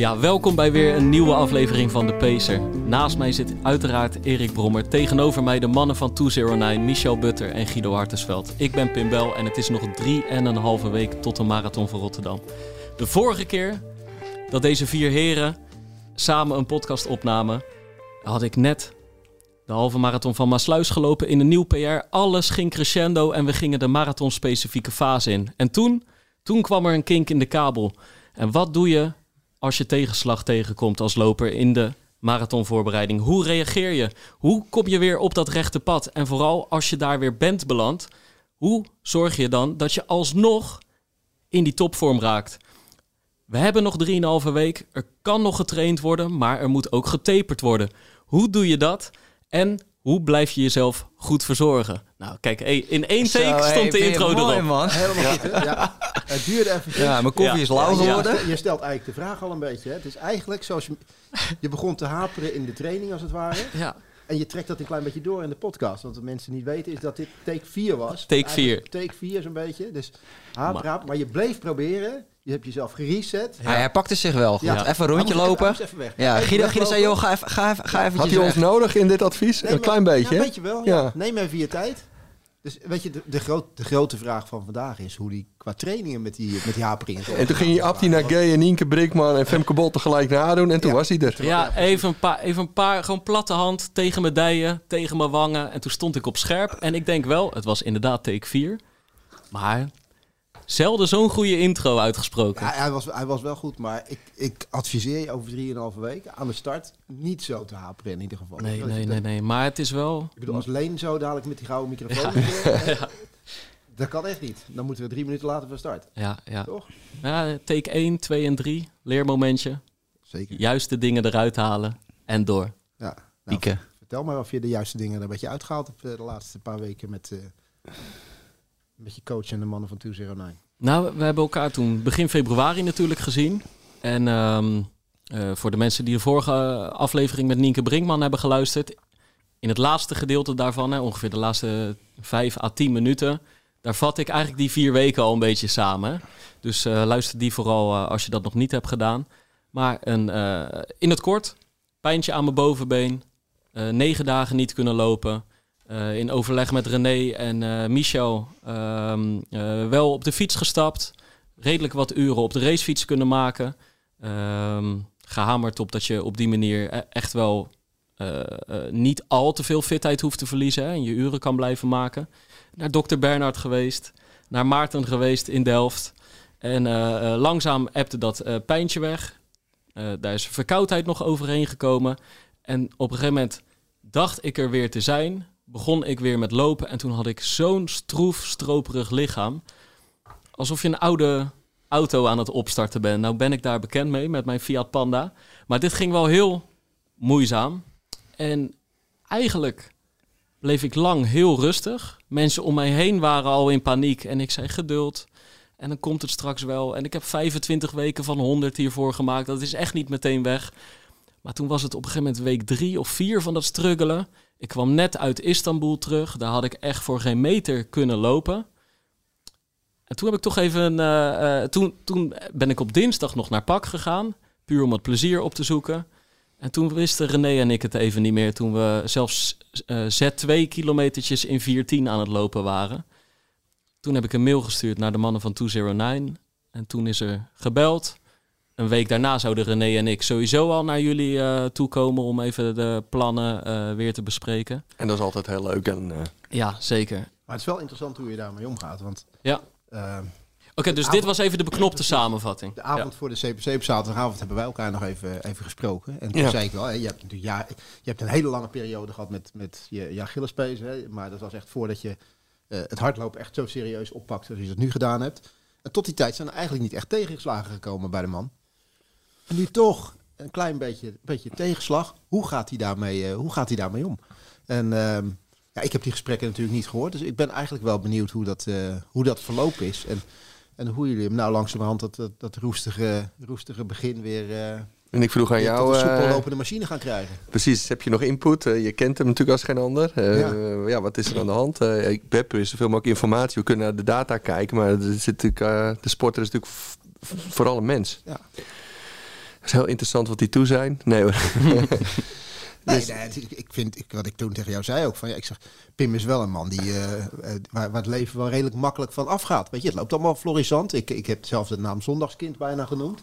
Ja, welkom bij weer een nieuwe aflevering van De Pacer. Naast mij zit uiteraard Erik Brommer. Tegenover mij de mannen van 209, Michel Butter en Guido Hartesveld. Ik ben Pim Bel en het is nog drie en een halve week tot de Marathon van Rotterdam. De vorige keer dat deze vier heren samen een podcast opnamen, had ik net de halve marathon van Maasluis gelopen in een nieuw PR. Alles ging crescendo en we gingen de marathon-specifieke fase in. En toen, toen kwam er een kink in de kabel. En wat doe je als je tegenslag tegenkomt als loper in de marathonvoorbereiding? Hoe reageer je? Hoe kom je weer op dat rechte pad? En vooral als je daar weer bent beland, hoe zorg je dan dat je alsnog in die topvorm raakt? We hebben nog 3,5 week. Er kan nog getraind worden, maar er moet ook getaperd worden. Hoe doe je dat? En hoe blijf je jezelf goed verzorgen? Nou, kijk, in één take stond de intro erop. man. Helemaal goed. Ja, het duurde even. Ja, mijn koffie Ja. is lauw Ja, geworden. Je, je stelt eigenlijk de vraag al een beetje. Hè? Het is eigenlijk zoals je, je begon te haperen in de training als het ware. Ja, En je trekt dat een klein beetje door in de podcast. Want wat mensen niet weten is dat dit take 4 was. Take Eigenlijk Take 4 zo'n beetje. Dus haap, Maar- raap. Maar je bleef proberen. Je hebt jezelf gereset. Ja, hij pakte zich wel. goed. Ja. Even een rondje lopen. even weg. Ja, Even Guido, Guido zei, joh, ga, even, ga, even, ga eventjes Had hij ons weg. nodig in dit advies? Een maar- klein beetje, Ja, een beetje wel. Ja. Ja. Neem even je tijd. Dus weet je, de, de, groot, de grote vraag van vandaag is hoe die qua trainingen met die, met die. En toen ging je Abdi Gay en Nienke Brinkman en Femke Bol tegelijk nadoen en toen Ja. was hij er. ja even, een paar, even een paar, gewoon platte hand tegen mijn dijen, tegen mijn wangen. En toen stond ik op scherp. En ik denk wel, het was inderdaad take 4. Maar zelden zo'n goede intro uitgesproken. Ja, hij, was, hij was wel goed, maar ik, ik adviseer je over 3,5 weken aan de start niet zo te haperen in ieder geval. Nee, Dat nee, nee, nee. Maar het is wel... Ik bedoel, als Leen zo dadelijk met die gouden microfoon... eh, Dat kan echt niet. Dan moeten we drie minuten later van start. Ja, ja. Toch? ja take 1, 2 en 3. Leermomentje. Zeker. Juist de dingen eruit halen en door. Ja. Nou, Pieken. vertel maar of je de juiste dingen er een beetje uitgehaald hebt eh, de laatste paar weken met, eh, met je coach en de mannen van 209. Nou, we hebben elkaar toen begin februari natuurlijk gezien. En ehm, eh, voor de mensen die de vorige aflevering met Nienke Brinkman hebben geluisterd. In het laatste gedeelte daarvan, hè, ongeveer de laatste vijf à tien minuten. Daar vat ik eigenlijk die vier weken al een beetje samen. Dus eh, luister die vooral eh, als je dat nog niet hebt gedaan. Maar een, in het kort, pijntje aan mijn bovenbeen. negen dagen niet kunnen lopen. Eh, in overleg met René en eh, Michel ehm, eh, wel op de fiets gestapt. Redelijk wat uren op de racefiets kunnen maken. Ehm, gehamerd op dat je op die manier e- echt wel niet al te veel fitheid hoeft te verliezen. En je uren kan blijven maken. Naar dokter Bernhard geweest. Naar Maarten geweest in Delft. En langzaam appte dat pijntje weg. Daar is verkoudheid nog overheen gekomen. En op een gegeven moment dacht ik er weer te zijn. Begon ik weer met lopen. En toen had ik zo'n stroef, stroperig lichaam. Alsof je een oude auto aan het opstarten bent. Nou ben ik daar bekend mee met mijn Fiat Panda. Maar dit ging wel heel moeizaam. En eigenlijk bleef ik lang heel rustig. Mensen om mij heen waren al in paniek. En ik zei geduld. En dan komt het straks wel. En ik heb 25 weken van 100 hiervoor gemaakt. Dat is echt niet meteen weg. Maar toen was het op een gegeven moment week drie of vier van dat struggelen. Ik kwam net uit Istanbul terug. Daar had ik echt voor geen meter kunnen lopen. En toen heb ik toch even. eh, eh, toen, toen ben ik op dinsdag nog naar Pak gegaan. Puur om het plezier op te zoeken. En toen wisten René en ik het even niet meer. Toen we zelfs eh, Z2 kilometertjes in 410 aan het lopen waren. Toen heb ik een mail gestuurd naar de mannen van 209. En toen is er gebeld. Een week daarna zouden René en ik sowieso al naar jullie eh toekomen om even de plannen eh, weer te bespreken. En dat is altijd heel leuk. En, eh, Ja, zeker. Maar het is wel interessant hoe je daarmee omgaat. Want Ja. eh, Oké, dus dit was even de beknopte samenvatting. de avond voor de CPC op zaterdagavond hebben wij elkaar nog even, even gesproken. En toen Ja. zei ik wel, hè, je, hebt natuurlijk, ja, je hebt een hele lange periode gehad met, met je, je Achillespees. Hè, maar dat was echt voordat je eh, het hardlopen echt zo serieus oppakte als je dat nu gedaan hebt. En tot die tijd zijn er eigenlijk niet echt tegenslagen gekomen bij de man. Nu toch een klein beetje, beetje tegenslag. Hoe gaat hij daarmee, eh, hoe gaat hij daarmee om? En ehm, ja, ik heb die gesprekken natuurlijk niet gehoord. Dus ik ben eigenlijk wel benieuwd hoe dat, eh, hoe dat verlopen is. En, en hoe jullie hem nou langzamerhand dat, dat, dat roestige, roestige begin weer, eh en ik vroeg aan tot jou, een soepel lopende machine gaan krijgen. precies, heb je nog input? Je kent hem natuurlijk als geen ander. Ja. ja. wat is er aan de hand? Ik heb er zoveel mogelijk informatie. We kunnen naar de data kijken, maar er zit natuurlijk, de sporter is natuurlijk vooral een mens. Ja. Is heel interessant wat die toe zijn. Nee hoor. Nee, Dus- nee, ik, vind, ik, wat ik toen tegen jou zei ook, van ja, ik zeg, Pim is wel een man die, eh, eh, waar, waar het leven wel redelijk makkelijk van afgaat. Weet je, het loopt allemaal florissant. Ik, ik heb zelfs de naam zondagskind bijna genoemd.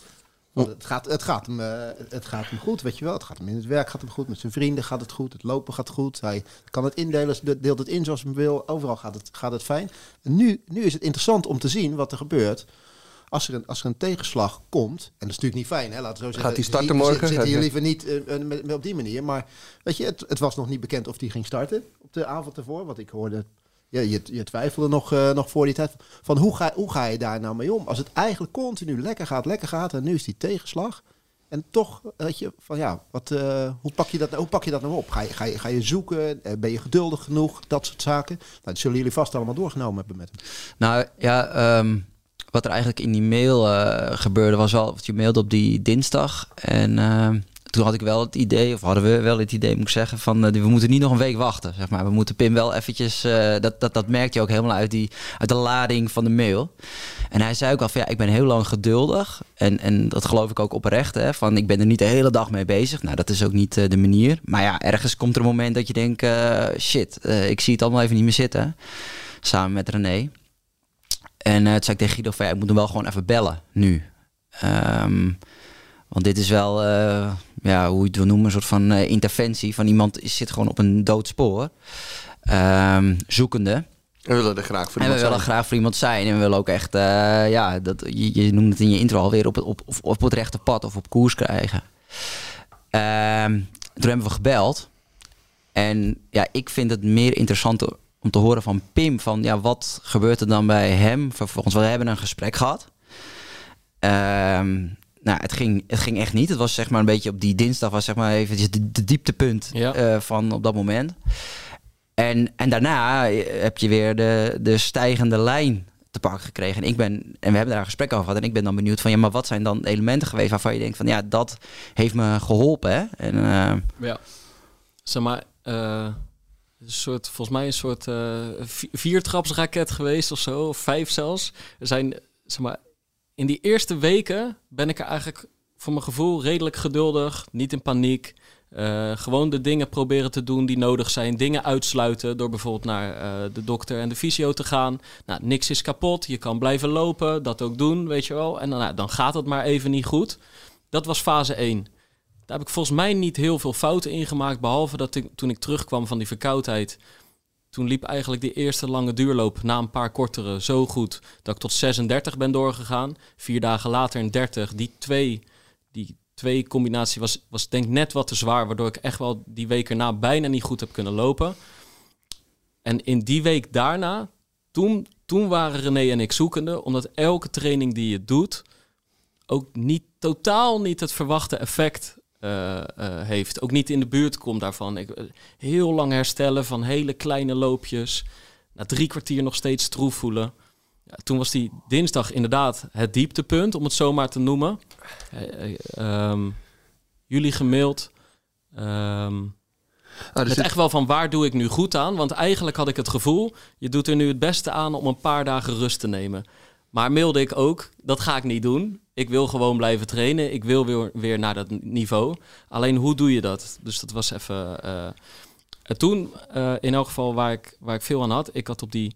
Want het gaat, het, gaat hem, eh, het gaat hem goed, weet je wel. Het gaat hem in het werk gaat hem goed, met zijn vrienden gaat het goed, het lopen gaat goed. Hij kan het indelen, de- deelt het in zoals hij wil. Overal gaat het, gaat het fijn. En nu, nu is het interessant om te zien wat er gebeurt als er een, als er een tegenslag komt, en dat is natuurlijk niet fijn, hè, laten we zo zeggen. Gaat die starten morgen? Zit, zitten hier liever niet eh, eh, met, met op die manier, maar weet je, het, het was nog niet bekend of die ging starten op de avond ervoor, want ik hoorde, ja, je, je twijfelde nog, eh, nog voor die tijd, van hoe ga, hoe ga je daar nou mee om? Als het eigenlijk continu lekker gaat, lekker gaat, en nu is die tegenslag, en toch, weet je, van ja, wat, eh, hoe, pak je dat, hoe pak je dat nou op? Ga je, ga je, ga je zoeken? Ben je geduldig genoeg? Dat soort zaken. Nou, dat zullen jullie vast allemaal doorgenomen hebben met hem. Nou ja, ehm, wat er eigenlijk in die mail eh, gebeurde was wel, je mailde op die dinsdag en ehm, toen had ik wel het idee, of hadden we wel het idee, moet ik zeggen, van eh, we moeten niet nog een week wachten, zeg maar. We moeten Pim wel eventjes, eh, dat, dat, dat merkte je ook helemaal uit, die, uit de lading van de mail. En hij zei ook al van ja, ik ben heel lang geduldig en, en dat geloof ik ook oprecht, hè, van ik ben er niet de hele dag mee bezig. Nou, dat is ook niet eh, de manier. Maar ja, ergens komt er een moment dat je denkt, eh, shit, eh, ik zie het allemaal even niet meer zitten, samen met René. En eh toen zei ik tegen Guido van ja, ik moet hem wel gewoon even bellen nu. Ehm, want dit is wel, eh, ja, hoe je het wil noemen, een soort van eh, interventie van iemand is, zit gewoon op een dood spoor. Ehm, zoekende. En we willen er graag voor En we iemand willen zijn. graag voor iemand zijn. En we willen ook echt, ja, dat, je, je noemt het in je intro alweer op het, op, op, op het rechte pad of op koers krijgen. Ehm, toen hebben we gebeld. En ja, ik vind het meer interessant om te horen van Pim. Van ja, wat gebeurt er dan bij hem vervolgens? We hebben een gesprek gehad. Ehm, nou, het ging, het ging echt niet. Het was zeg maar een beetje op die dinsdag was zeg maar eventjes de, de dieptepunt Ja. eh, van op dat moment. En, en daarna heb je weer de, de stijgende lijn te pakken gekregen. En ik ben, en we hebben daar een gesprek over gehad. En ik ben dan benieuwd van ja, maar wat zijn dan de elementen geweest waarvan je denkt van ja, dat heeft me geholpen. Hè? En eh, Ja. Zeg maar, eh, een soort, volgens mij een soort vi- viertrapsraket geweest of zo, of vijf zelfs. Er zijn, zeg maar, in die eerste weken ben ik er eigenlijk voor mijn gevoel redelijk geduldig, niet in paniek. Eh, gewoon de dingen proberen te doen die nodig zijn. Dingen uitsluiten door bijvoorbeeld naar eh, de dokter en de fysio te gaan. Nou, niks is kapot. Je kan blijven lopen. Dat ook doen, weet je wel. En dan, nou, dan gaat het maar even niet goed. Dat was fase 1. Daar heb ik volgens mij niet heel veel fouten in gemaakt. Behalve dat ik, toen ik terugkwam van die verkoudheid. Toen liep eigenlijk die eerste lange duurloop na een paar kortere zo goed. Dat ik tot 36 ben doorgegaan. Vier dagen later een 30. Die twee, die twee combinatie was, was denk net wat te zwaar. Waardoor ik echt wel die week erna bijna niet goed heb kunnen lopen. En in die week daarna, toen, toen waren René en ik zoekende. Omdat elke training die je doet ook niet, totaal niet het verwachte effect eh, eh, heeft. Ook niet in de buurt komt daarvan. Ik, eh, heel lang herstellen van hele kleine loopjes. Na drie kwartier nog steeds stroef voelen. Ja, toen was die dinsdag inderdaad het dieptepunt, om het zo maar te noemen. Eh, eh, ehm, jullie gemaild. ehm, Ah, er met echt wel van waar doe ik nu goed aan? Want eigenlijk had ik het gevoel, je doet er nu het beste aan om een paar dagen rust te nemen. Maar mailde ik ook, dat ga ik niet doen. Ik wil gewoon blijven trainen. Ik wil weer, weer naar dat niveau. Alleen hoe doe je dat? Dus dat was even. eh, en toen, eh, in elk geval waar ik, waar ik veel aan had, ik had op die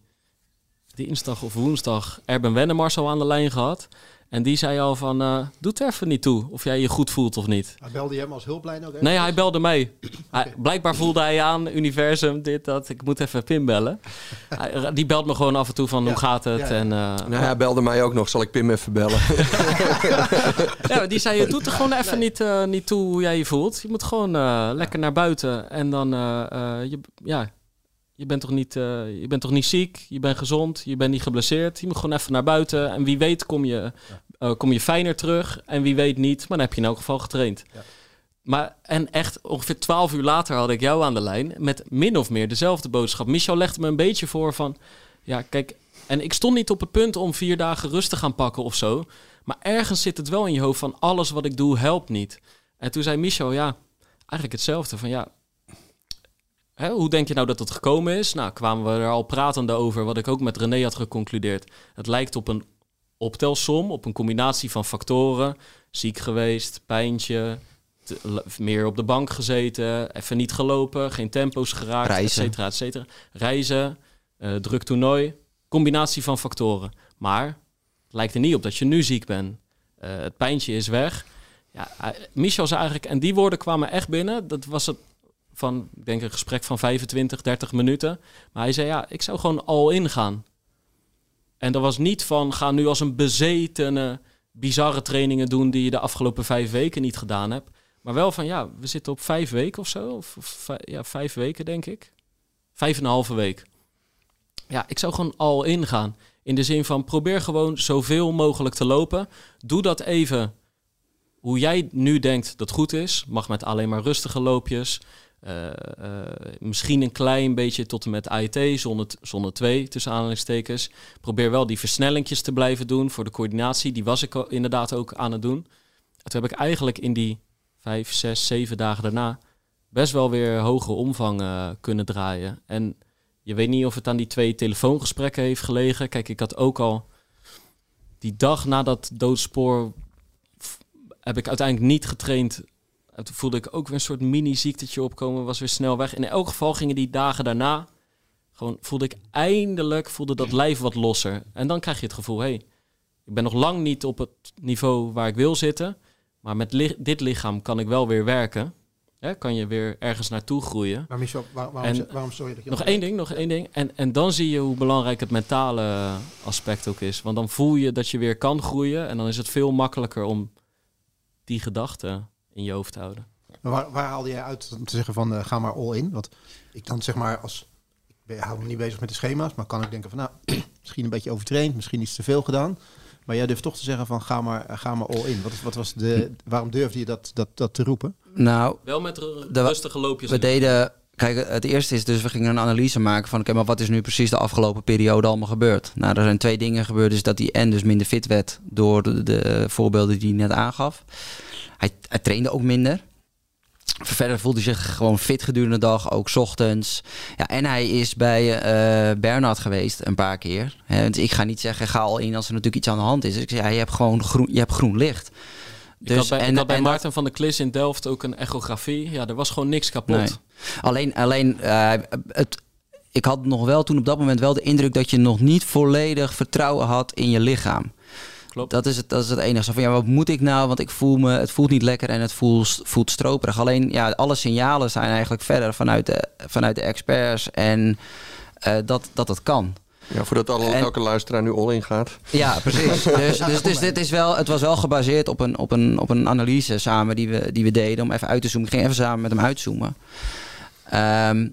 dinsdag of woensdag Erben Wennemars al aan de lijn gehad. En die zei al van, eh doe het er even niet toe of jij je goed voelt of niet. Maar belde je hem als hulplijn ook? Nee, hij belde mij. Hij, blijkbaar voelde hij aan, universum, dit, dat. Ik moet even Pim bellen. Hij, die belt me gewoon af en toe van, Ja. hoe gaat het? Ja, ja. En, eh, Nou, hij belde mij ook nog. Zal ik Pim even bellen? ja, die zei, je doet er gewoon even niet, eh, niet toe hoe jij je voelt. Je moet gewoon eh, lekker naar buiten. En dan, eh, eh, je, ja, je bent, toch niet, eh, je bent toch niet ziek? Je bent gezond, je bent niet geblesseerd. Je moet gewoon even naar buiten. En wie weet kom je, eh, kom je fijner terug. En wie weet niet, maar dan heb je in elk geval getraind. Ja. Maar, en echt ongeveer twaalf uur later had ik jou aan de lijn met min of meer dezelfde boodschap. Michel legde me een beetje voor van, ja kijk, en ik stond niet op het punt om vier dagen rust te gaan pakken of zo. Maar ergens zit het wel in je hoofd van alles wat ik doe helpt niet. En toen zei Michel, ja, eigenlijk hetzelfde. Van ja, hè, hoe denk je nou dat het gekomen is? Nou, kwamen we er al pratende over, wat ik ook met René had geconcludeerd. Het lijkt op een optelsom op een combinatie van factoren. Ziek geweest, pijntje, te- meer op de bank gezeten, even niet gelopen, geen tempo's geraakt, et Reizen. cetera, et cetera. Reizen, eh, druk toernooi, combinatie van factoren. Maar het lijkt er niet op dat je nu ziek bent. Eh, het pijntje is weg. Ja, hij- Michel zei eigenlijk, en die woorden kwamen echt binnen. Dat was het van, ik denk een gesprek van 25, 30 minuten. Maar hij zei, ja, ik zou gewoon al in gaan. En dat was niet van, ga nu als een bezetene bizarre trainingen doen die je de afgelopen vijf weken niet gedaan hebt. Maar wel van, ja, we zitten op vijf weken of zo. Of, ja, vijf weken denk ik. Vijf en een halve week. Ja, ik zou gewoon al ingaan. In de zin van, probeer gewoon zoveel mogelijk te lopen. Doe dat even hoe jij nu denkt dat goed is. Mag met alleen maar rustige loopjes. Eh, eh, misschien een klein beetje tot en met AET, zone, t- zone 2 tussen aanhalingstekens. Probeer wel die versnellingjes te blijven doen voor de coördinatie. Die was ik inderdaad ook aan het doen. En toen heb ik eigenlijk in die vijf, zes, zeven dagen daarna best wel weer hogere omvang eh, kunnen draaien. En je weet niet of het aan die twee telefoongesprekken heeft gelegen. Kijk, ik had ook al die dag na dat doodspoor heb ik uiteindelijk niet getraind. En toen voelde ik ook weer een soort mini-ziektetje opkomen, was weer snel weg. In elk geval gingen die dagen daarna, gewoon voelde ik eindelijk, voelde dat lijf wat losser. En dan krijg je het gevoel, hé, hey, ik ben nog lang niet op het niveau waar ik wil zitten. Maar met li- dit lichaam kan ik wel weer werken. Hè, kan je weer ergens naartoe groeien. Maar Michel, waar- waarom, En- waarom sorry dat je Nog één ding, nog één ding. En, en dan zie je hoe belangrijk het mentale aspect ook is. Want dan voel je dat je weer kan groeien. En dan is het veel makkelijker om die gedachten in je hoofd te houden. Maar waar, waar haalde jij uit om te zeggen van eh, ga maar all in? Want ik dan zeg maar als ik ben, hou me niet bezig met de schema's, maar kan ik denken van nou misschien een beetje overtraind, misschien iets te veel gedaan. Maar jij durft toch te zeggen van ga maar, ga maar all in. Wat, is- wat was de, waarom durfde je dat, dat, dat te roepen? Nou, Wel met rustige loopjes. we deden... Kijk, het eerste is dus, we gingen een analyse maken van... Oké, maar wat is nu precies de afgelopen periode allemaal gebeurd? Nou, er zijn twee dingen gebeurd. Dus dat hij en dus minder fit werd door de, de voorbeelden die hij net aangaf. Hij, hij trainde ook minder. Verder voelde hij zich gewoon fit gedurende de dag, ook 's ochtends. Ja, en hij is bij eh Bernard geweest een paar keer. Hè, want ik ga niet zeggen, ga al in als er natuurlijk iets aan de hand is. Dus ik zei, ja, je hebt gewoon groen, je hebt groen licht. ik had bij, ik had bij Maarten van der Klis in Delft ook een echografie. Ja, er was gewoon niks kapot. Nee. Alleen, alleen eh, het, ik had nog wel toen op dat moment wel de indruk dat je nog niet volledig vertrouwen had in je lichaam. Klopt. Dat is het, dat is het enige. Zo van, ja, wat moet ik nou? Want ik voel me, het voelt niet lekker en het voelt, voelt stroperig. Alleen, ja, alle signalen zijn eigenlijk verder vanuit de, vanuit de experts en eh, dat, dat het kan. Ja, voordat alle, En- elke luisteraar nu all in gaat. Ja, precies. dus dus, dus dit is wel, het was wel gebaseerd op een, op een, op een analyse samen die we, die we deden om even uit te zoomen. Ik ging even samen met hem uitzoomen. Ehm,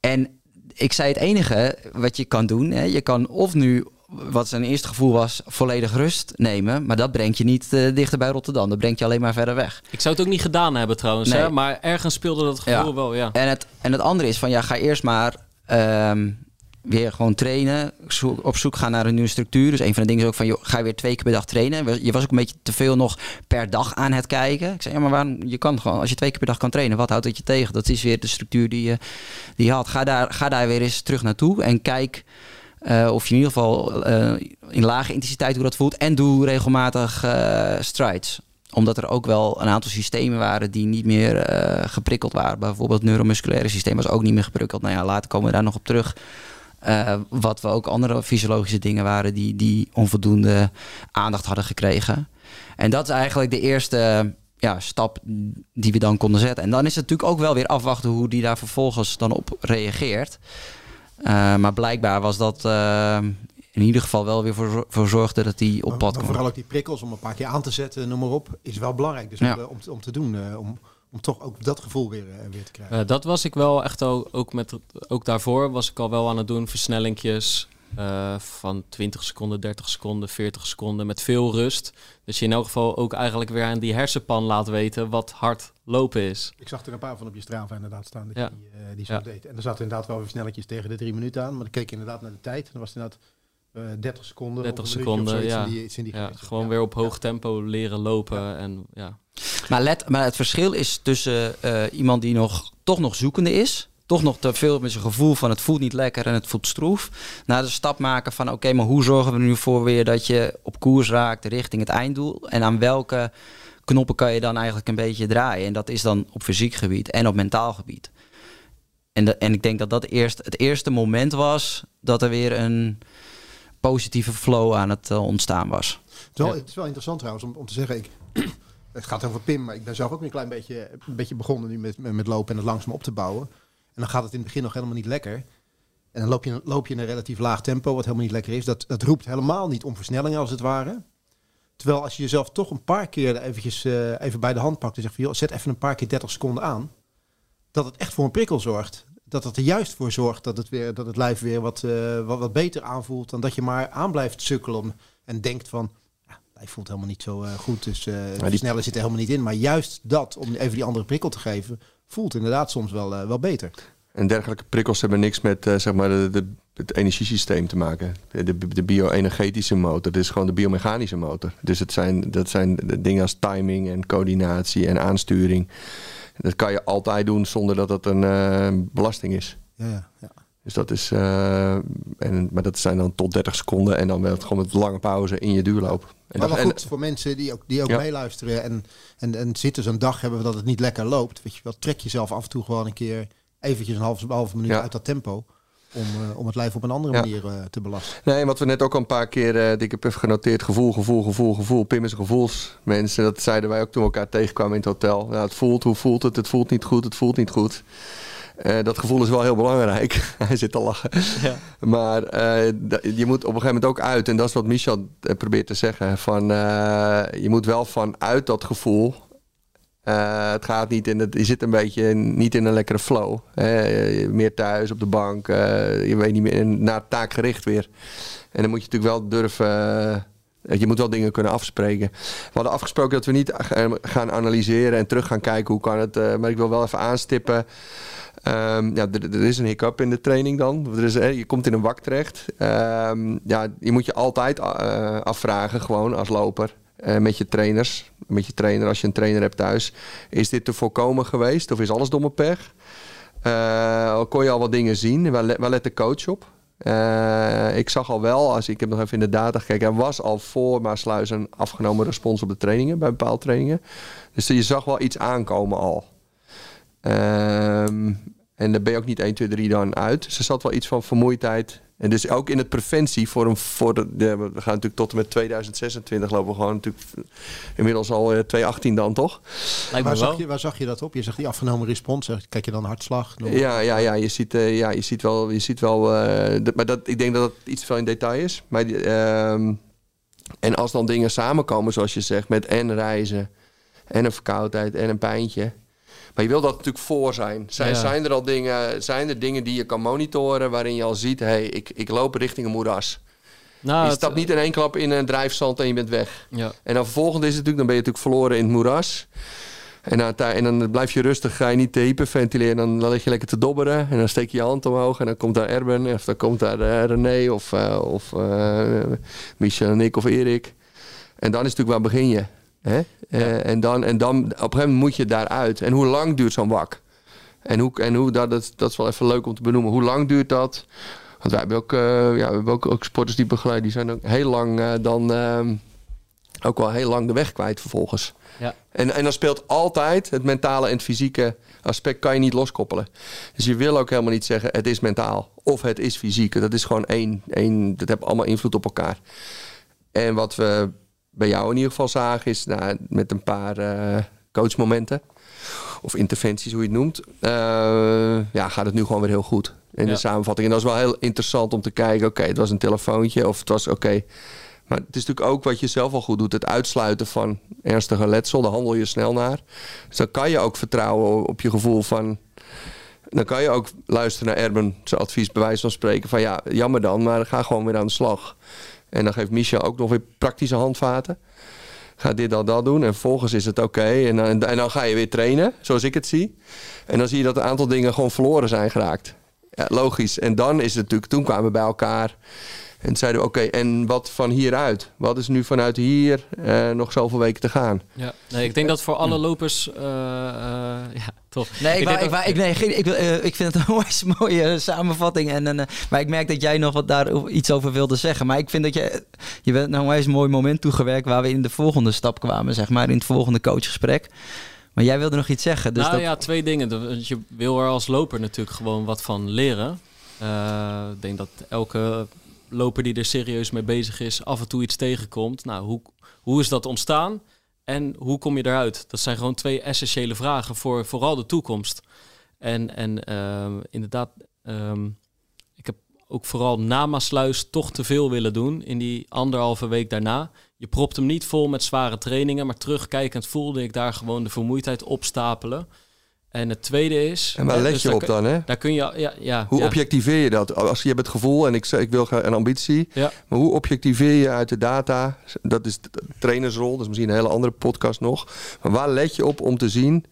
en ik zei het enige wat je kan doen, hè, je kan of nu, wat zijn eerste gevoel was, volledig rust nemen. Maar dat brengt je niet eh, dichter bij Rotterdam. Dat brengt je alleen maar verder weg. Ik zou het ook niet gedaan hebben trouwens. Nee. Hè? Maar ergens speelde dat gevoel Ja. wel, ja. En het, en het andere is van ja, ga eerst maar ehm, weer gewoon trainen. Zoek- op zoek gaan naar een nieuwe structuur. Dus een van de dingen is ook van joh, ga je weer twee keer per dag trainen. Je was ook een beetje te veel nog per dag aan het kijken. Ik zei ja, maar waarom? Je kan gewoon, als je twee keer per dag kan trainen, wat houdt dat je tegen? Dat is weer de structuur die je, die je had. Ga daar, ga daar weer eens terug naartoe en kijk. Eh, of je in ieder geval eh, in lage intensiteit hoe dat voelt. En doe regelmatig eh, strides omdat er ook wel een aantal systemen waren die niet meer geprikkeld waren. Bijvoorbeeld het neuromusculaire systeem was ook niet meer geprikkeld. Nou ja, later komen we daar nog op terug. Wat we ook andere fysiologische dingen waren die, die onvoldoende aandacht hadden gekregen. En dat is eigenlijk de eerste ja, stap die we dan konden zetten. En dan is het natuurlijk ook wel weer afwachten hoe die daar vervolgens dan op reageert. Eh, maar blijkbaar was dat eh, in ieder geval wel weer voor, voor zorgde dat die op pad maar kwam. vooral ook die prikkels om een paar keer aan te zetten, noem maar op, is wel belangrijk. Dus Ja. om, om, te- om te doen, eh, om, om toch ook dat gevoel weer, eh, weer te krijgen. Eh, dat was ik wel echt al, ook, met, ook daarvoor was ik al wel aan het doen. Versnellingjes eh, van 20 seconden, 30 seconden, 40 seconden met veel rust. Dus je in elk geval ook eigenlijk weer aan die hersenpan laat weten wat hard lopen is. Ik zag er een paar van op je Strava inderdaad staan dat Ja. je die, eh, die zo Ja. deed. En er zaten inderdaad wel weer snelletjes tegen de drie minuten aan. Maar dan keek ik inderdaad naar de tijd. En dan was het inderdaad eh 30 seconden. 30 of een minuutje of seconden, ja. in die- iets in die Ja, gewoon Ja. weer op hoog Ja. tempo leren lopen. En, ja. Maar, let, maar het verschil is tussen eh, iemand die nog, toch nog zoekende is toch nog te veel met zijn gevoel van het voelt niet lekker en het voelt stroef. Naar de stap maken van oké, maar hoe zorgen we er nu voor weer dat je op koers raakt richting het einddoel? En aan welke knoppen kan je dan eigenlijk een beetje draaien? En dat is dan op fysiek gebied en op mentaal gebied. En, de, en ik denk dat dat eerst het eerste moment was dat er weer een positieve flow aan het eh, ontstaan was. Het is wel, het is wel interessant trouwens om, om te zeggen, ik, het gaat over Pim, maar ik ben zelf ook een klein beetje, een beetje begonnen nu met, met, met lopen en het langzaam op te bouwen. En dan gaat het in het begin nog helemaal niet lekker. En dan loop je, loop je in een relatief laag tempo, wat helemaal niet lekker is. Dat, dat roept helemaal niet om versnellingen als het ware. Terwijl als je jezelf toch een paar keer eventjes, uh, even bij de hand pakt en zegt van, joh, zet even een paar keer 30 seconden aan. Dat het echt voor een prikkel zorgt. Dat het er juist voor zorgt dat het, weer, dat het lijf weer wat, uh, wat, wat beter aanvoelt. Dan dat je maar aan blijft sukkelen en denkt van, hij voelt helemaal niet zo uh, goed. Dus die sneller zit er helemaal niet in. Maar juist dat, om even die andere prikkel te geven, voelt inderdaad soms wel, wel beter. En dergelijke prikkels hebben niks met zeg maar de, de, het energiesysteem te maken. De, de bio-energetische motor, dit is gewoon de biomechanische motor. Dus het zijn, dat zijn de dingen als timing en coördinatie en aansturing. Dat kan je altijd doen zonder dat dat een belasting is. Ja, ja, ja. Dus dat is, uh, en, maar dat zijn dan tot 30 seconden en dan wel gewoon met lange pauze in je duurloop. En maar goed voor mensen die ook, die ook ja. meeluisteren en, en, en zitten zo'n dag hebben dat het niet lekker loopt. Weet je wel, trek jezelf af en toe gewoon een keer eventjes een halve, halve minuut ja. uit dat tempo. Om, uh, om het lijf op een andere manier uh, te belasten. Nee, wat we net ook al een paar keer, uh, ik heb even genoteerd, gevoel, gevoel, gevoel, gevoel. Pim is een gevoelsmensen. Dat zeiden wij ook toen we elkaar tegenkwamen in het hotel. Nou, het voelt, hoe voelt het? Het voelt niet goed, het voelt niet goed. Uh, dat gevoel is wel heel belangrijk. Hij zit te lachen. Ja. Maar uh, je moet op een gegeven moment ook uit. En dat is wat Michel probeert te zeggen. Van, uh, je moet wel vanuit dat gevoel. Het gaat niet in het. Je zit een beetje niet in een lekkere flow. meer thuis op de bank. je weet niet meer. Naar taak gericht weer. En dan moet je natuurlijk wel durven. Je moet wel dingen kunnen afspreken. We hadden afgesproken dat we niet gaan analyseren en terug gaan kijken hoe kan het. maar ik wil wel even aanstippen. Um, ja, er, is een hiccup in de training dan. Er is, je komt in een wak terecht. Um, ja, je moet je altijd afvragen, gewoon als loper. Uh, met je trainers, met je trainer als je een trainer hebt thuis. Is dit te voorkomen geweest of is alles domme pech? Uh, kon je al wat dingen zien? Waar, waar let de coach op? Uh, ik zag al wel, als ik heb nog even in de data gekeken, er was al voor Maasluis een afgenomen respons op de trainingen, bij bepaalde trainingen. Dus je zag wel iets aankomen al. Um, en daar ben je ook niet 1, 2, 3 dan uit. Dus er zat wel iets van vermoeidheid. En dus ook in het preventie voor een. Voor de, we gaan natuurlijk tot en met 2026 lopen we gewoon natuurlijk inmiddels al uh, 2018 dan toch? Waar zag, je, waar zag je dat op? Je zegt die afgenomen respons. Kijk je dan hartslag? Ja, ja, ja, je ziet, uh, ja, je ziet wel. Je ziet wel uh, maar dat, ik denk dat dat iets veel in detail is. Maar, uh, en als dan dingen samenkomen, zoals je zegt, met en reizen en een verkoudheid en een pijntje. Maar je wil dat natuurlijk voor zijn. Zijn, ja. zijn er al dingen, zijn er dingen die je kan monitoren waarin je al ziet, hé, hey, ik, ik loop richting een moeras. Nou, je stapt niet in één klap in een drijfzand en je bent weg. Ja. En dan vervolgens is het natuurlijk, dan ben je natuurlijk verloren in het moeras. En dan, en dan blijf je rustig, ga je niet te hyperventileren. Dan, dan lig je lekker te dobberen. En dan steek je je hand omhoog. En dan komt daar Erben, of dan komt daar uh, René, of, uh, of uh, Michel en ik, of Erik. En dan is natuurlijk, waar begin je? Hè? Uh, en, dan, en dan op een gegeven moment moet je daaruit. En hoe lang duurt zo'n wak? En, hoe, en hoe, dat, dat, dat is wel even leuk om te benoemen. Hoe lang duurt dat? Want wij hebben ook, uh, ja, we hebben ook, ook sporters die begeleiden. Die zijn ook heel lang uh, dan ook wel heel lang de weg kwijt vervolgens. Ja. En, en dan speelt altijd het mentale en het fysieke aspect kan je niet loskoppelen. Dus je wil ook helemaal niet zeggen het is mentaal of het is fysiek. Dat is gewoon één, één dat heeft allemaal invloed op elkaar. En wat we bij jou in ieder geval zagen, is nou, met een paar uh, coachmomenten of interventies, hoe je het noemt, uh, ja, gaat het nu gewoon weer heel goed. In ja. de samenvatting. En dat is wel heel interessant om te kijken. Oké, okay, het was een telefoontje of het was oké. Okay. Maar het is natuurlijk ook wat je zelf al goed doet. Het uitsluiten van ernstige letsel. Daar handel je snel naar. Dus dan kan je ook vertrouwen op je gevoel van... Dan kan je ook luisteren naar Erben, zijn advies bij wijze van spreken. Van ja, jammer dan, maar ga gewoon weer aan de slag. En dan geeft Michel ook nog weer praktische handvaten. Ga dit, dat, dat doen. En vervolgens is het oké. En, dan, en dan ga je weer trainen, zoals ik het zie. En dan zie je dat een aantal dingen gewoon verloren zijn geraakt. Ja, logisch. En dan is het natuurlijk, toen kwamen we bij elkaar. En toen zeiden we, oké, en wat van hieruit? Wat is nu vanuit hier uh, nog zoveel weken te gaan? Ja, nee, ik denk dat voor alle lopers, uh, uh, ja, toch. Nee, ik, ik, ik, ik, nee, ik, ik vind het een mooie samenvatting. En, en, maar ik merk dat jij nog wat daar iets over wilde zeggen. Maar ik vind dat je, je bent nou een mooi moment toegewerkt waar we in de volgende stap kwamen, zeg maar, in het volgende coachgesprek. Maar jij wilde nog iets zeggen. Dus nou dat... ja, twee dingen. Je wil er als loper natuurlijk gewoon wat van leren. Uh, ik denk dat elke loper die er serieus mee bezig is, af en toe iets tegenkomt. Nou, hoe, hoe is dat ontstaan en hoe kom je eruit? Dat zijn gewoon twee essentiële vragen voor vooral de toekomst. En, en uh, inderdaad, um, ik heb ook vooral na Maasluis toch te veel willen doen in die anderhalve week daarna. Je propt hem niet vol met zware trainingen, maar terugkijkend voelde ik daar gewoon de vermoeidheid opstapelen. En het tweede is. En waar let dus je op kun- dan, hè? Daar kun je. Ja, ja, Hoe ja. objectiveer je dat? Als je hebt het gevoel en ik, ik wil graag een ambitie. Ja. Maar hoe objectiveer je uit de data? Dat is de trainersrol, dat is misschien een hele andere podcast nog. Maar waar let je op om te zien?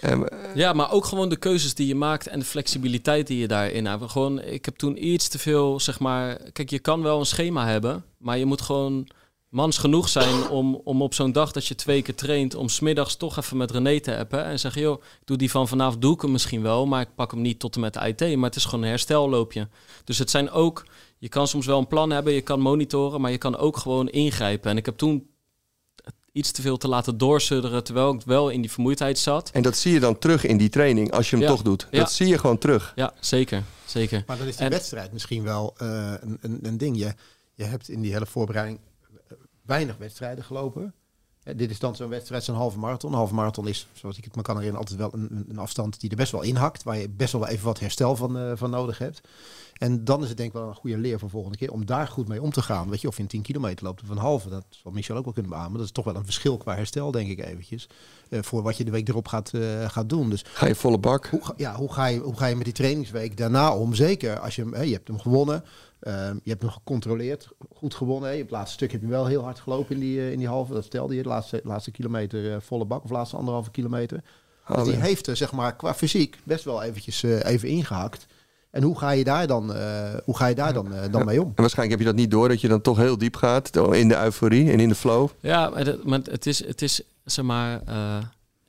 En, Ja, maar ook gewoon de keuzes die je maakt en de flexibiliteit die je daarin hebt. Gewoon, ik heb toen iets te veel, zeg maar. Kijk, je kan wel een schema hebben, maar je moet gewoon mans genoeg zijn om, om op zo'n dag dat je twee keer traint, om smiddags toch even met René te appen en zeggen, joh, ik doe die van vanavond, doe ik hem misschien wel, maar ik pak hem niet tot en met de IT, maar het is gewoon een herstelloopje. Dus het zijn ook, je kan soms wel een plan hebben, je kan monitoren, maar je kan ook gewoon ingrijpen. En ik heb toen iets te veel te laten doorsudderen, terwijl ik wel in die vermoeidheid zat. en dat zie je dan terug in die training als je hem Ja. toch doet. Ja. Dat zie je gewoon terug. Ja, zeker, zeker. Maar dan is die En- wedstrijd misschien wel eh, een, een, een ding. Je, je hebt in die hele voorbereiding weinig wedstrijden gelopen. Dit is dan zo'n wedstrijd, zo'n halve marathon. Een halve marathon is, zoals ik het me kan herinneren, altijd wel een, een- afstand die er best wel inhakt. Waar je best wel even wat herstel van, eh, van nodig hebt. En dan is het denk ik wel een goede leer voor volgende keer om daar goed mee om te gaan. Weet je, of je een 10 kilometer loopt of een halve, dat zal Michel ook wel kunnen beamen. Dat is toch wel een verschil qua herstel, denk ik eventjes. eh, voor wat je de week erop gaat, eh, gaat doen. Dus Ga je volle bak. hoe, ga- ja, hoe, ga je, hoe ga je met die trainingsweek daarna om? Zeker als je je hebt hem gewonnen, ehm, je hebt hem gecontroleerd, goed gewonnen. Hè. Je hebt het laatste stuk heb je wel heel hard gelopen in die, eh, in die halve. Dat vertelde je, de laatste, laatste kilometer eh, volle bak of laatste anderhalve kilometer. Dus Oh, die ja. heeft er zeg maar qua fysiek best wel eventjes eh, even ingehakt. En hoe ga je daar dan, eh, hoe ga je daar dan, eh, dan mee om? En waarschijnlijk heb je dat niet door, dat je dan toch heel diep gaat in de euforie en in de flow. Ja, maar, het, maar het is, het is, zeg maar, eh,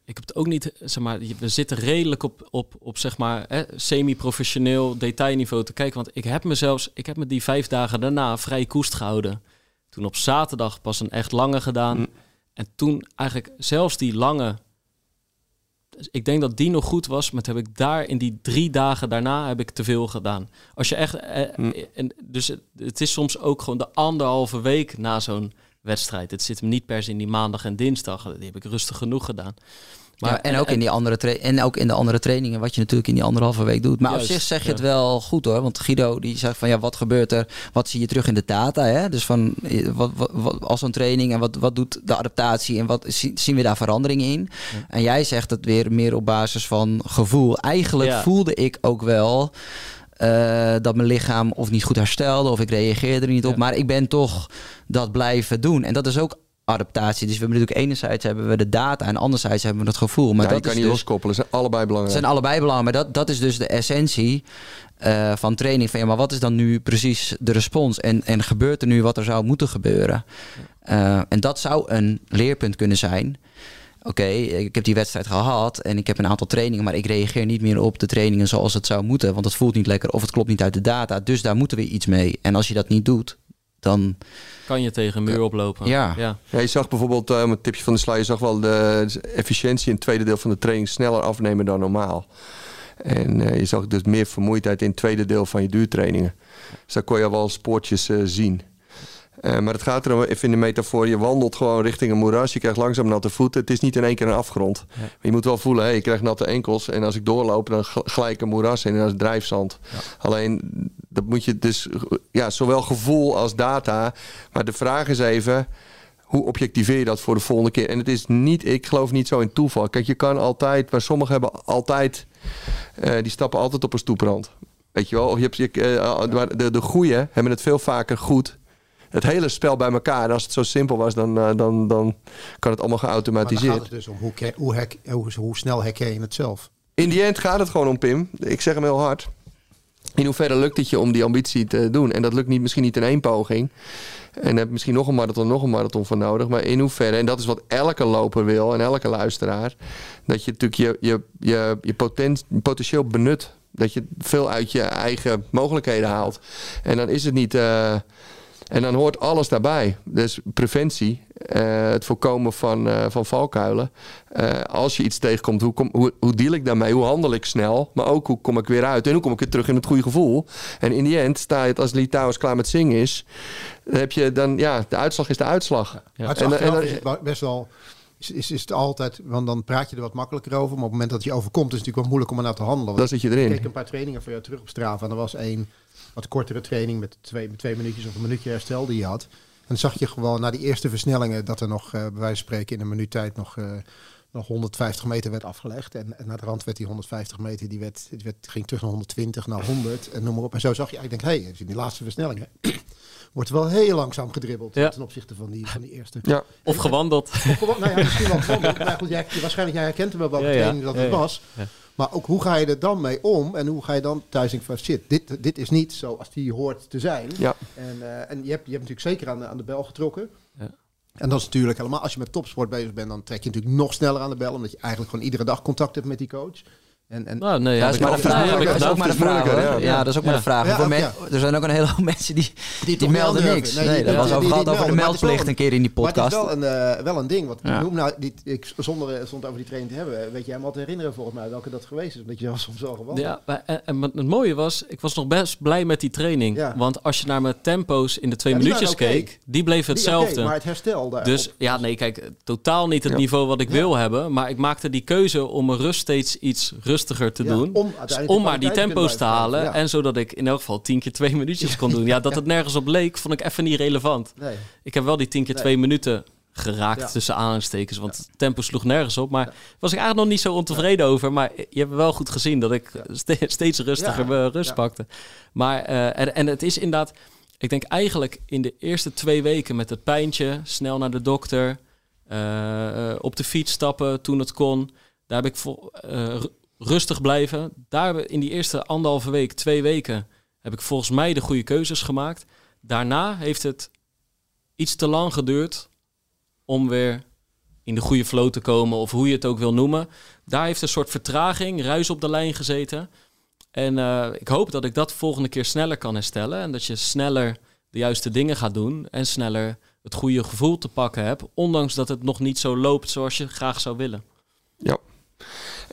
ik heb het ook niet, zeg maar, we zitten redelijk op, op, op zeg maar, hè, semi-professioneel detailniveau te kijken. Want ik heb me zelfs, ik heb me die vijf dagen daarna vrij koest gehouden. Toen op zaterdag pas een echt lange gedaan. Mm. En toen eigenlijk zelfs die lange, dus ik denk dat die nog goed was, maar toen heb ik daar in die drie dagen daarna heb ik te veel gedaan. Als je echt, eh, Mm. en, dus het, het is soms ook gewoon de anderhalve week na zo'n wedstrijd. Het zit hem niet per se in die maandag en dinsdag. Die heb ik rustig genoeg gedaan. Maar, en, ook in die andere en ook in de andere trainingen, wat je natuurlijk in die anderhalve week doet. Maar Juist, op zich zeg je ja. het wel goed hoor. Want Guido die zegt van ja, wat gebeurt er? Wat zie je terug in de data? Hè? Dus van eh, wat, wat, wat, als zo'n training en wat, wat doet de adaptatie en wat zie- zien we daar veranderingen in? En jij zegt het weer meer op basis van gevoel. Eigenlijk voelde ik ook wel. Eh, dat mijn lichaam of niet goed herstelde of ik reageerde er niet op. Ja. Maar ik ben toch dat blijven doen. En dat is ook adaptatie. Dus we hebben natuurlijk enerzijds hebben we de data en anderzijds hebben we het gevoel. Maar ja, je dat kan is niet dus, loskoppelen, ze zijn allebei belangrijk. zijn allebei belangrijk. Maar dat, dat is dus de essentie eh, van training. Van ja, maar wat is dan nu precies de respons? En, en gebeurt er nu wat er zou moeten gebeuren? Eh, en dat zou een leerpunt kunnen zijn. Oké, ik heb die wedstrijd gehad en ik heb een aantal trainingen, maar ik reageer niet meer op de trainingen zoals het zou moeten, want het voelt niet lekker of het klopt niet uit de data. Dus daar moeten we iets mee. En als je dat niet doet, dan Kan je tegen een muur oplopen. Ja. ja. Ja, je zag bijvoorbeeld, eh, om een tipje van de sluier, je zag wel de efficiëntie in het tweede deel van de training sneller afnemen dan normaal. En eh, je zag dus meer vermoeidheid in het tweede deel van je duurtrainingen. Dus daar kon je al wel spoortjes eh, zien. Eh, maar het gaat erom, even in de metafoor, je wandelt gewoon richting een moeras. Je krijgt langzaam natte voeten. Het is niet in één keer een afgrond. Maar je moet wel voelen, hey, ik krijg natte enkels. En als ik doorloop, dan gelijk een moeras in en dat is drijfzand. Alleen, dat moet je dus, ja, zowel gevoel als data. Maar de vraag is even, hoe objectiveer je dat voor de volgende keer? En het is niet, ik geloof niet zo in toeval. Kijk, je kan altijd, maar sommigen hebben altijd, eh, die stappen altijd op een stoeprand. Weet je wel, of je hebt, je, eh, de, de goeie hebben het veel vaker goed. Het hele spel bij elkaar. En als het zo simpel was, dan, eh, dan, dan kan het allemaal Maar dan gaat geautomatiseerd. het dus om hoe, hoe, hoe, hoe snel herken je het zelf? In die end gaat het gewoon om Pim. Ik zeg hem heel hard. In hoeverre lukt het je om die ambitie te doen? En dat lukt niet, misschien niet in één poging. En heb je misschien nog een marathon, nog een marathon voor nodig. Maar in hoeverre, en dat is wat elke loper wil en elke luisteraar, dat je natuurlijk je, je, je, je potent, potentieel benut. Dat je veel uit je eigen mogelijkheden haalt. En dan is het niet. eh, en dan hoort alles daarbij. Dus preventie, eh, het voorkomen van, eh, van valkuilen. Eh, als je iets tegenkomt, hoe, kom, hoe, hoe deal ik daarmee? Hoe handel ik snel? Maar ook hoe kom ik weer uit? En hoe kom ik weer terug in het goede gevoel? En in die end sta je het als Litouwers klaar met zingen is. Dan heb je dan, ja, de uitslag is de uitslag. Is En- en- is best wel... Is, is, het altijd, want dan praat je er wat makkelijker over. Maar op het moment dat je overkomt, is het natuurlijk wel moeilijk om er naar te handelen. Dan zit je Ik erin. keek een paar trainingen van jou terug op Strava. En er was één wat kortere training met twee, met twee minuutjes of een minuutje herstel die je had. En dan zag je gewoon na die eerste versnellingen dat er nog, eh, bij wijze van spreken, in een minuut tijd nog, eh, nog 150 meter werd afgelegd. En, en naar de rand werd die 150 meter, die, werd, die werd, ging terug naar 120, naar 100 en noem maar op. En zo zag je eigenlijk, denk, hé, hey, in die laatste versnellingen wordt wel heel langzaam gedribbeld Ja. ten opzichte van die, van die eerste. Ja, Of gewandeld. Of nou ja, misschien wel gewandeld. Maar goed, jij, waarschijnlijk jij herkent wel welke Ja, training dat Ja, het ja. was. Maar ook hoe ga je er dan mee om? En hoe ga je dan thuis denken van shit, dit, dit is niet zoals die hoort te zijn. ja. En, eh, en je, hebt, je hebt natuurlijk zeker aan de, aan de bel getrokken. Ja. En dat is natuurlijk helemaal, als je met topsport bezig bent, dan trek je natuurlijk nog sneller aan de bel. Omdat je eigenlijk gewoon iedere dag contact hebt met die coach. En, en, Nou, nee, Ja, dat is maar de altijd- vraag. Dat is ook maar de vraag. ja. Ja, dat is ook maar de vraag. Voor ook, men-. Er zijn ook een hele hoop mensen die, die, melden niks. Nee, dat was over die gehad over de meldplicht een keer in die Maar het is podcast. wel een, eh, wel een ding. Ik noem nou, die, ik, zonder, eh, zonder over die training te hebben, weet je helemaal te herinneren volgens mij welke dat geweest is. Omdat je was soms wel gewoon. Ja, maar- en, en het mooie was, ik was nog best blij met die training. Ja. Want als je naar mijn tempo's in de twee minuutjes keek, die bleven hetzelfde. maar het herstel daar. Dus ja, nee, kijk, totaal niet het niveau wat ik wil hebben. Maar ik maakte die keuze om mijn rust steeds iets rustiger te doen. om de maar die tempo's te halen. En zodat ik in elk geval tien keer twee minuutjes kon doen. Ja, dat het nergens op leek, vond ik even niet relevant. Nee. Ik heb wel die tien keer Nee. twee minuten geraakt Ja. tussen aanhalingstekens. Want het tempo sloeg nergens op. Maar was ik eigenlijk nog niet zo ontevreden over. Maar je hebt wel goed gezien dat ik ste- steeds rustiger rust pakte. Maar, eh, en, en het is inderdaad... Ik denk eigenlijk in de eerste twee weken met het pijntje... snel naar de dokter, eh, eh, op de fiets stappen toen het kon. Daar heb ik ru- rustig blijven. Daar in die eerste anderhalve week, twee weken... heb ik volgens mij de goede keuzes gemaakt. Daarna heeft het iets te lang geduurd om weer in de goede flow te komen, of hoe je het ook wil noemen. Daar heeft een soort vertraging, ruis op de lijn gezeten. En eh, ik hoop dat ik dat volgende keer sneller kan herstellen. En dat je sneller de juiste dingen gaat doen. En sneller het goede gevoel te pakken hebt. Ondanks dat het nog niet zo loopt zoals je graag zou willen. ja.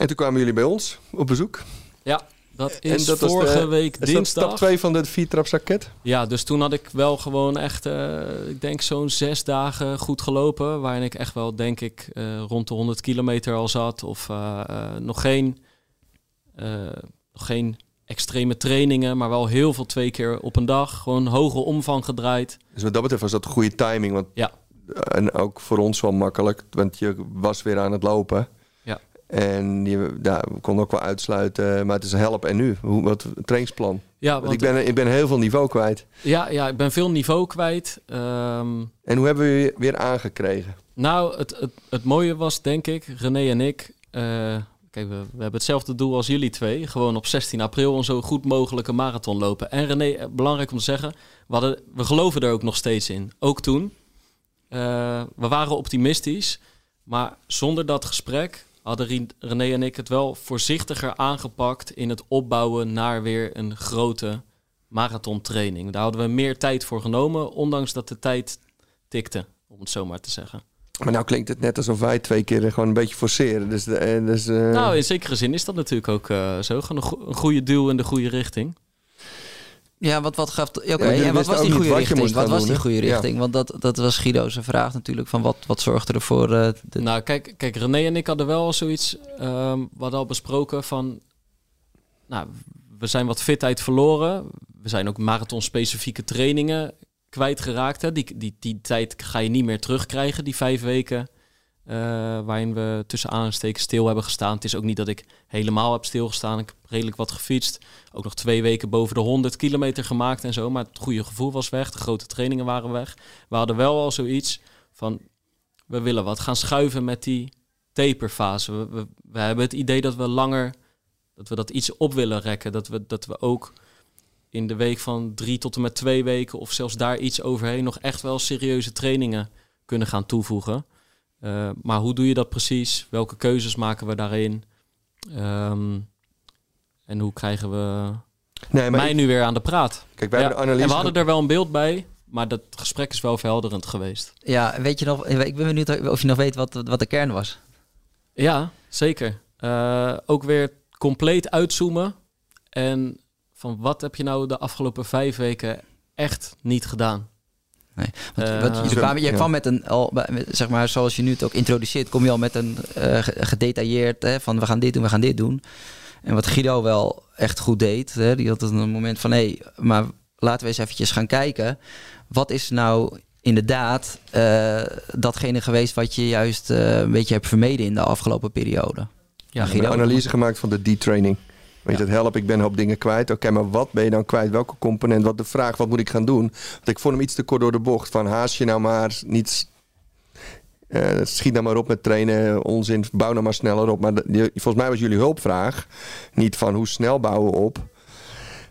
En toen kwamen jullie bij ons op bezoek. Ja, dat is dat vorige de- week Is dinsdag. stap 2 van de viertrapsraket? Ja, dus toen had ik wel gewoon echt, eh, ik denk zo'n zes dagen goed gelopen. Waarin ik echt wel, denk ik, eh, rond de 100 kilometer al zat. Of eh, nog, geen, nog geen extreme trainingen, maar wel heel veel twee keer op een dag. Gewoon hoge omvang gedraaid. Dus wat dat betreft was dat goede timing. Want, Ja. En ook voor ons wel makkelijk, want je was weer aan het lopen. En je ja, we konden ook wel uitsluiten, maar het is help en nu. Hoe, wat trainingsplan? Ja, Want want, ik, ben, ik ben heel veel niveau kwijt. ja, ja, ik ben veel niveau kwijt. Ehm, En hoe hebben we je weer aangekregen? Nou, het, het, het mooie was, denk ik, René en ik. eh, kijk, we, we hebben hetzelfde doel als jullie twee. Gewoon op 16 april een zo goed mogelijke marathon lopen. En René, eh, belangrijk om te zeggen, we, hadden, we geloven er ook nog steeds in. Ook toen. Eh, we waren optimistisch. Maar zonder dat gesprek hadden René en ik het wel voorzichtiger aangepakt in het opbouwen naar weer een grote marathontraining. Daar hadden we meer tijd voor genomen, ondanks dat de tijd tikte, om het zo maar te zeggen. Maar nou klinkt het net alsof wij twee keer gewoon een beetje forceren. Dus, en dus, eh, Nou, in zekere zin is dat natuurlijk ook eh, zo. Gewoon een, go- een goede duw in de goede richting. Ja, wat, wat gaf... Oké, Ja, en wat was die goede wat richting? Wat was doen, die goede Ja. richting? Want dat, dat was Guido's vraag natuurlijk. Van wat, wat zorgde er voor... eh, de, Nou, kijk, kijk, René en ik hadden wel al zoiets. ehm we hadden al besproken van. Nou, we zijn wat fitheid verloren. We zijn ook marathon-specifieke trainingen kwijtgeraakt. Hè. Die, die, die tijd ga je niet meer terugkrijgen, die vijf weken. Eh, waarin we tussen aanstekens stil hebben gestaan. Het is ook niet dat ik helemaal heb stilgestaan. Ik heb redelijk wat gefietst. Ook nog twee weken boven de 100 kilometer gemaakt en zo. Maar het goede gevoel was weg. De grote trainingen waren weg. We hadden wel al zoiets van we willen wat gaan schuiven met die taperfase. We, we, hebben het idee dat we langer, dat we dat iets op willen rekken. Dat we, dat we ook in de week van drie tot en met twee weken of zelfs daar iets overheen nog echt wel serieuze trainingen kunnen gaan toevoegen. Uh, maar hoe doe je dat precies? Welke keuzes maken we daarin? Um, en hoe krijgen we nee, maar mij ik... nu weer aan de praat? Kijk, wij ja, hebben de analyse... En we hadden er wel een beeld bij, maar dat gesprek is wel verhelderend geweest. Ja, weet je nog, ik ben benieuwd of je nog weet wat, wat de kern was. Ja, zeker. Uh, ook weer compleet uitzoomen. En van wat heb je nou de afgelopen vijf weken echt niet gedaan? Nee. Want, uh, wat, je, kwam, je kwam met een, al, zeg maar, zoals je nu het ook introduceert, kom je al met een uh, gedetailleerd hè, van we gaan dit doen, we gaan dit doen. En wat Guido wel echt goed deed, hè, die had een moment van hé, hey, maar laten we eens eventjes gaan kijken. Wat is nou inderdaad uh, datgene geweest wat je juist een beetje hebt vermeden in de afgelopen periode? Ja, Guido, een analyse gemaakt van de detraining. Weet je, het help, ik ben een hoop dingen kwijt. Oké, maar wat ben je dan kwijt? Welke component? Wat de vraag, wat moet ik gaan doen? Want ik vond hem iets te kort door de bocht. Van haast je nou maar, niet... Uh, schiet nou maar op met trainen, onzin, bouw nou maar sneller op. Maar de, volgens mij was jullie hulpvraag niet van hoe snel bouwen we op.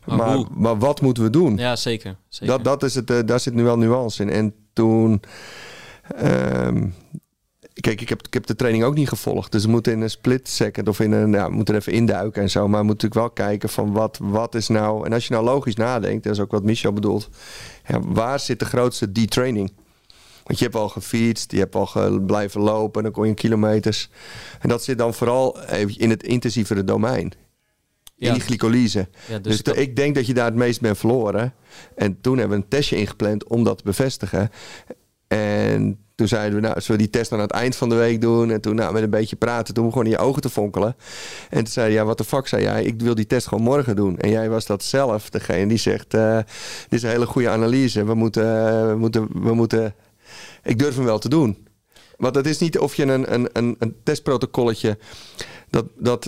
Maar, maar, maar, wat moeten we doen? Ja, zeker. zeker. Dat, dat is het, uh, daar zit nu wel nuance in. En toen... Um, Kijk, ik heb, ik heb de training ook niet gevolgd. Dus we moeten in een split second of in een. Ja, we moeten er even induiken en zo. Maar we moeten natuurlijk wel kijken van wat, wat is nou. En als je nou logisch nadenkt, dat is ook wat Michel bedoelt. Ja, waar zit de grootste detraining? Want je hebt al gefietst, je hebt al blijven lopen, dan kon je kilometers. En dat zit dan vooral in het intensievere domein. In die glycolyse. Ja, dus, dus ik denk dat je daar het meest bent verloren. En toen hebben we een testje ingepland om dat te bevestigen. En toen zeiden we, nou, zullen we die test aan het eind van de week doen? En toen, nou, met een beetje praten, toen begon in je ogen te fonkelen. En toen zei hij, ja, wat de fuck, zei jij? Ik wil die test gewoon morgen doen. En jij was dat zelf, degene die zegt, uh, dit is een hele goede analyse. We moeten, we moeten, we moeten, ik durf hem wel te doen. Want het is niet of je een, een, een, een testprotocolletje, dat, dat,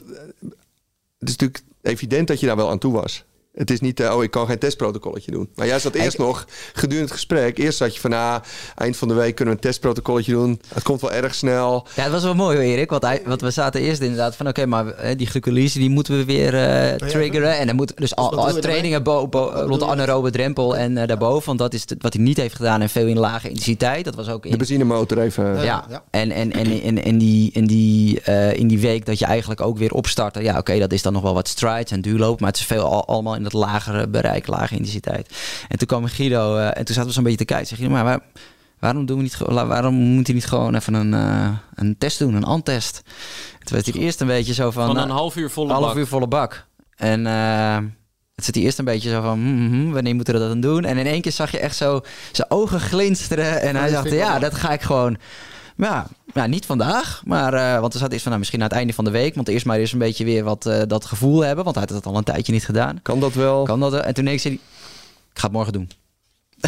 het is natuurlijk evident dat je daar wel aan toe was. Het is niet, uh, oh, ik kan geen testprotocolletje doen. Maar jij zat eerst nog, gedurende het gesprek, eerst zat je van, ah, eind van de week kunnen we een testprotocolletje doen. Het komt wel erg snel. Ja, het was wel mooi, Erik. Want, hij, want we zaten eerst inderdaad van, oké, maar uh, die glycolyse, die moeten we weer uh, triggeren. En dan moet dus al, al trainingen bo, bo, rond de anaerobe drempel en daarboven. Want dat is wat hij niet heeft gedaan en veel in lage intensiteit. Dat was ook in... De benzinemotor even. Ja, ja. En, en, en, en, en die, in, die, in die week dat je eigenlijk ook weer opstarten. Ja, oké, dat is dan nog wel wat strides en duurloop. Maar het is veel al, allemaal in in dat lagere bereik, lage intensiteit. En toen kwam Guido uh, en toen zaten we zo'n beetje te kijken. Zeg je, maar waar, waarom doen we niet waarom moet hij niet gewoon even een, uh, een test doen, een antest? Toen werd hij eerst een beetje zo van. Van een uh, half uur volle half bak. uur volle bak. En het zit hij eerst een beetje zo van, mm, mm, wanneer moeten we dat dan doen? En in één keer zag je echt zo zijn ogen glinsteren. En hij dacht, ja, dat ga ik gewoon ja, ja, niet vandaag. Maar, uh, want er zat eerst van, nou, misschien aan het einde van de week. Want eerst maar eens een beetje weer wat uh, dat gevoel hebben. Want hij had het al een tijdje niet gedaan. Kan dat wel? Kan dat En toen ik zei ik ga het morgen doen.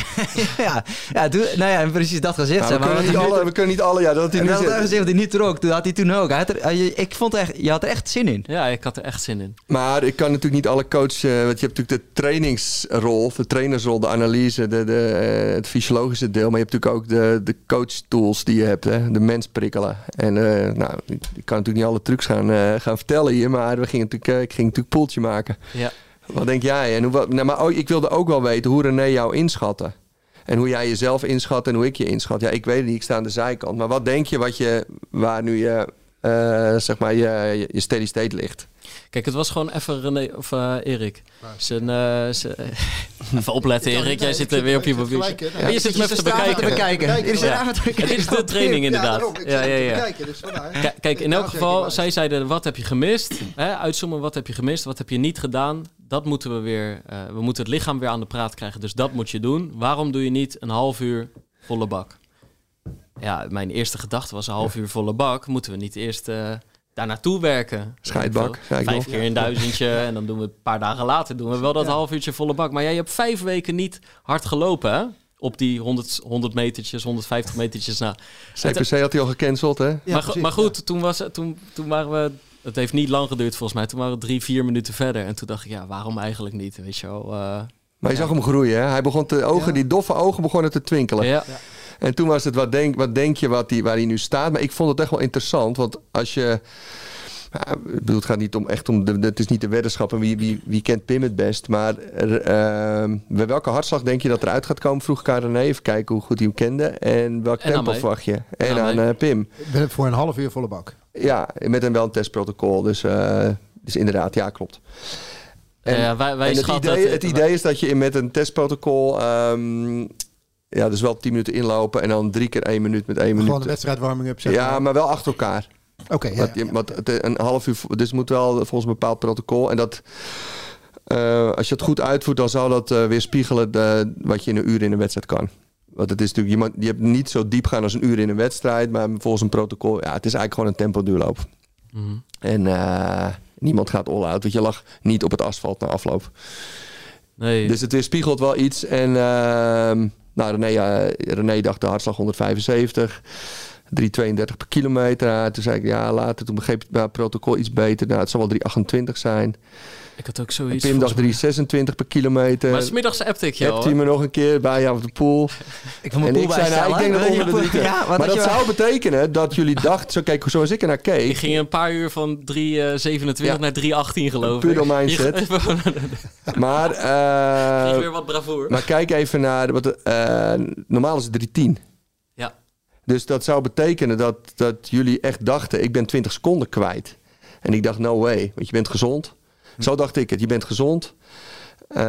ja, ja, toen, nou ja, precies dat gezegd. Nou, we, maar, kunnen niet alle, we kunnen niet alle, ja, dat hij nu dat gezegd dat hij niet trok. Toen had hij toen ook. Hij had er, ik vond echt, je had er echt zin in. Ja, ik had er echt zin in. Maar ik kan natuurlijk niet alle coach, uh, want je hebt natuurlijk de trainingsrol, de trainersrol, de analyse, de, de, uh, het fysiologische deel, maar je hebt natuurlijk ook de, de coach tools die je hebt, hè, de mens prikkelen. En uh, nou, ik, ik, kan natuurlijk niet alle trucs gaan, gaan vertellen hier, maar we gingen natuurlijk, ik ging natuurlijk poeltje maken. Ja. Wat denk jij? En hoe, nou, maar oh, ik wilde ook wel weten hoe René jou inschatte. En hoe jij jezelf inschat en hoe ik je inschat. Ja, ik weet het niet, ik sta aan de zijkant. Maar wat denk je wat je, waar nu je, uh, zeg maar, je, je steady state ligt? Kijk, het was gewoon even René of uh, Erik. Zijn, uh, even opletten, Erik. Jij zit weer op je mobiel. Ja, je zit me even te bekijken. bekijken. Dit is de training inderdaad. Ja, ja, ja. Dus kijk, in elk geval, zij zeiden, wat heb je gemist? Uitzoomen, wat heb je gemist? Wat heb je niet gedaan? Dat moeten we weer, uh, we moeten het lichaam weer aan de praat krijgen. Dus dat moet je doen. Waarom doe je niet een half uur volle bak? Ja, mijn eerste gedachte was een half uur volle bak. Moeten we niet eerst daar naartoe werken. Scheidbak. Vijf keer een duizendje en dan doen we een paar dagen later doen we wel dat half uurtje volle bak. Maar jij hebt vijf weken niet hard gelopen, hè? Op die 100, 100 metertjes, 150 metertjes na. CPC had hij al gecanceld, hè? Ja, maar, maar, goed, toen, was, toen, toen waren we... Het heeft niet lang geduurd volgens mij. Toen waren we drie, vier minuten verder. En toen dacht ik, ja, waarom eigenlijk niet? Weet je wel... Uh, maar je zag hem groeien, hè? Hij begon te ogen, die doffe ogen begonnen te twinkelen. Ja. En toen was het, wat denk, wat denk je wat die, waar hij nu staat? Maar ik vond het echt wel interessant, want als je... Ja, ik bedoel, het gaat niet om echt om de, het is niet de weddenschap en wie, wie, wie kent Pim het best. Maar ehm, bij welke hartslag denk je dat eruit gaat komen? Vroeg ik aan René, even kijken hoe goed hij hem kende. En welk En tempo verwacht je? En, En aan eh, Pim. Ik ben voor een half uur volle bak. Ja, met een wel een testprotocol. Dus, eh, dus inderdaad, ja, klopt. En- ja, wij, wij en het idee, het idee is dat je in- met een testprotocol... ehm, ja, dus wel 10 minuten inlopen en dan drie keer één minuut met één Gewoon de minuut. wedstrijd warming up. zeg Ja, maar wel achter elkaar. Oké, ja, Want, ja, een half uur, dus het moet wel volgens een bepaald protocol. En dat, eh, als je het goed uitvoert, dan zal dat eh, weer spiegelen de, wat je in een uur in een wedstrijd kan. Want het is natuurlijk, je, moet- je hebt niet zo diep gaan als een uur in een wedstrijd, maar volgens een protocol, ja, het is eigenlijk gewoon een tempo duurloop. Mhm. En eh, niemand gaat all-out, want je lag niet op het asfalt na afloop. Nee, Dus het weerspiegelt wel iets. En ehm, nou, René, eh, René dacht de hartslag 175. 3,32 per kilometer. Toen zei ik, ja, later. Toen begreep ik het protocol iets beter. Nou, het zal wel 3,28 zijn. Ik had ook En zoiets. Pim dacht volgens mij. 3,26 per kilometer. Maar smiddags appte ik jou. Hebt hij me nog een keer bij jou op de pool. Ik wil mijn En pool ik zei, nou, ik denk dat onder de pool- drie... Ja, wat maar dat zou betekenen dat jullie dachten... Zo, kijk, zoals ik er naar Ik keek... ging een paar uur van 3,27 Ja. naar 3,18 geloof ik. Puur mindset. Je- Maar, Kreeg eh, weer wat bravoer. maar kijk even naar... Wat, eh, normaal is het 3,10. Ja. Dus dat zou betekenen dat, dat jullie echt dachten, ik ben 20 seconden kwijt. En ik dacht, no way, want je bent gezond. Zo dacht ik het, je bent gezond. Best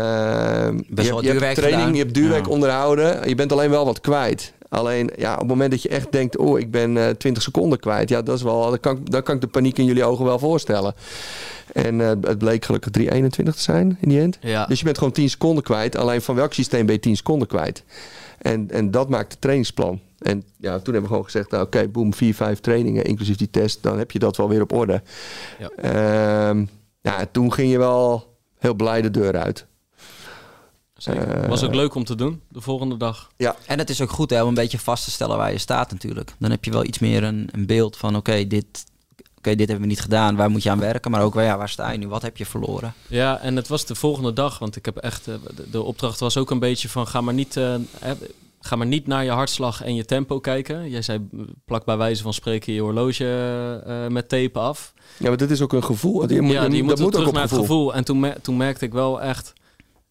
je, wel je hebt training, gedaan. je hebt duurwerk Ja. onderhouden. Je bent alleen wel wat kwijt. Alleen ja, op het moment dat je echt denkt, oh, ik ben eh 20 seconden kwijt. Ja, dat is wel, dan, kan, dan kan ik de paniek in jullie ogen wel voorstellen. En eh, het bleek gelukkig 3,21 te zijn in die end. Ja. Dus je bent gewoon 10 seconden kwijt. Alleen van welk systeem ben je 10 seconden kwijt? En, en dat maakt het trainingsplan. En ja, toen hebben we gewoon gezegd, nou, oké, boem, vier, vijf trainingen, inclusief die test. Dan heb je dat wel weer op orde. Ja. Ehm, ja, toen ging je wel heel blij de deur uit. Zeker. Eh, was ook leuk om te doen, de volgende dag. En het is ook goed hè, om een beetje vast te stellen waar je staat natuurlijk. Dan heb je wel iets meer een, een beeld van oké, dit, oké, dit hebben we niet gedaan. Waar moet je aan werken? Maar ook wel, ja, waar sta je nu? Wat heb je verloren? Ja, en het was de volgende dag, want ik heb echt... eh, de, de opdracht was ook een beetje van, ga maar niet... eh, eh, Ga maar niet naar je hartslag en je tempo kijken. Jij zei, plak bij wijze van spreken je horloge eh, met tape af. Ja, maar dit is ook een gevoel. Je moet, ja, je- die dat moet moet ook terug op naar het gevoel. gevoel. En toen, toen merkte ik wel echt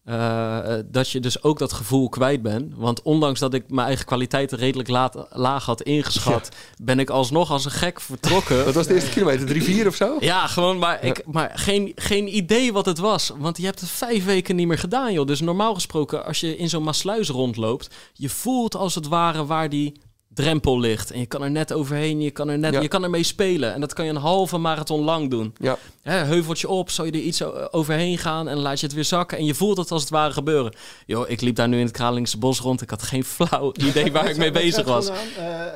eh, eh, dat je dus ook dat gevoel kwijt bent. Want ondanks dat ik mijn eigen kwaliteiten redelijk laat, laag had ingeschat, ben ik alsnog als een gek vertrokken. Wat was de eerste kilometer? 3, 4 of zo? Ja, gewoon, maar, ik, maar geen, geen idee wat het was. Want je hebt het vijf weken niet meer gedaan, joh. Dus normaal gesproken, als je in zo'n Maasluis rondloopt... je voelt als het ware waar die drempel ligt. En je kan er net overheen, je kan er net, Ja. je kan ermee spelen. En dat kan je een halve marathon lang doen. Ja. Hè, heuveltje op, zou je er iets overheen gaan... en laat je het weer zakken. En je voelt het als het ware gebeuren. Joh, ik liep daar nu in het Kralingse bos rond. Ik had geen flauw idee waar ik mee bezig was.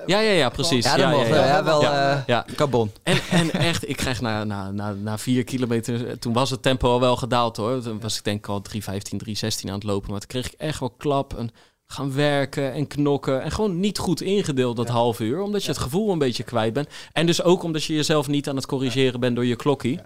Ja, ja, ja, precies. Ja, dat ja, ja, wel. ja. Ja, wel Ja. eh, Ja. carbon. En, en echt, ik krijg na, na, na, na vier kilometer, toen was het tempo al wel gedaald hoor. Toen was ik denk ik al 3.15, 3.16 aan het lopen. Maar toen kreeg ik echt wel klap en gaan werken en knokken. En gewoon niet goed ingedeeld dat half uur, omdat je het gevoel een beetje kwijt bent. En dus ook omdat je jezelf niet aan het corrigeren bent door je klokkie.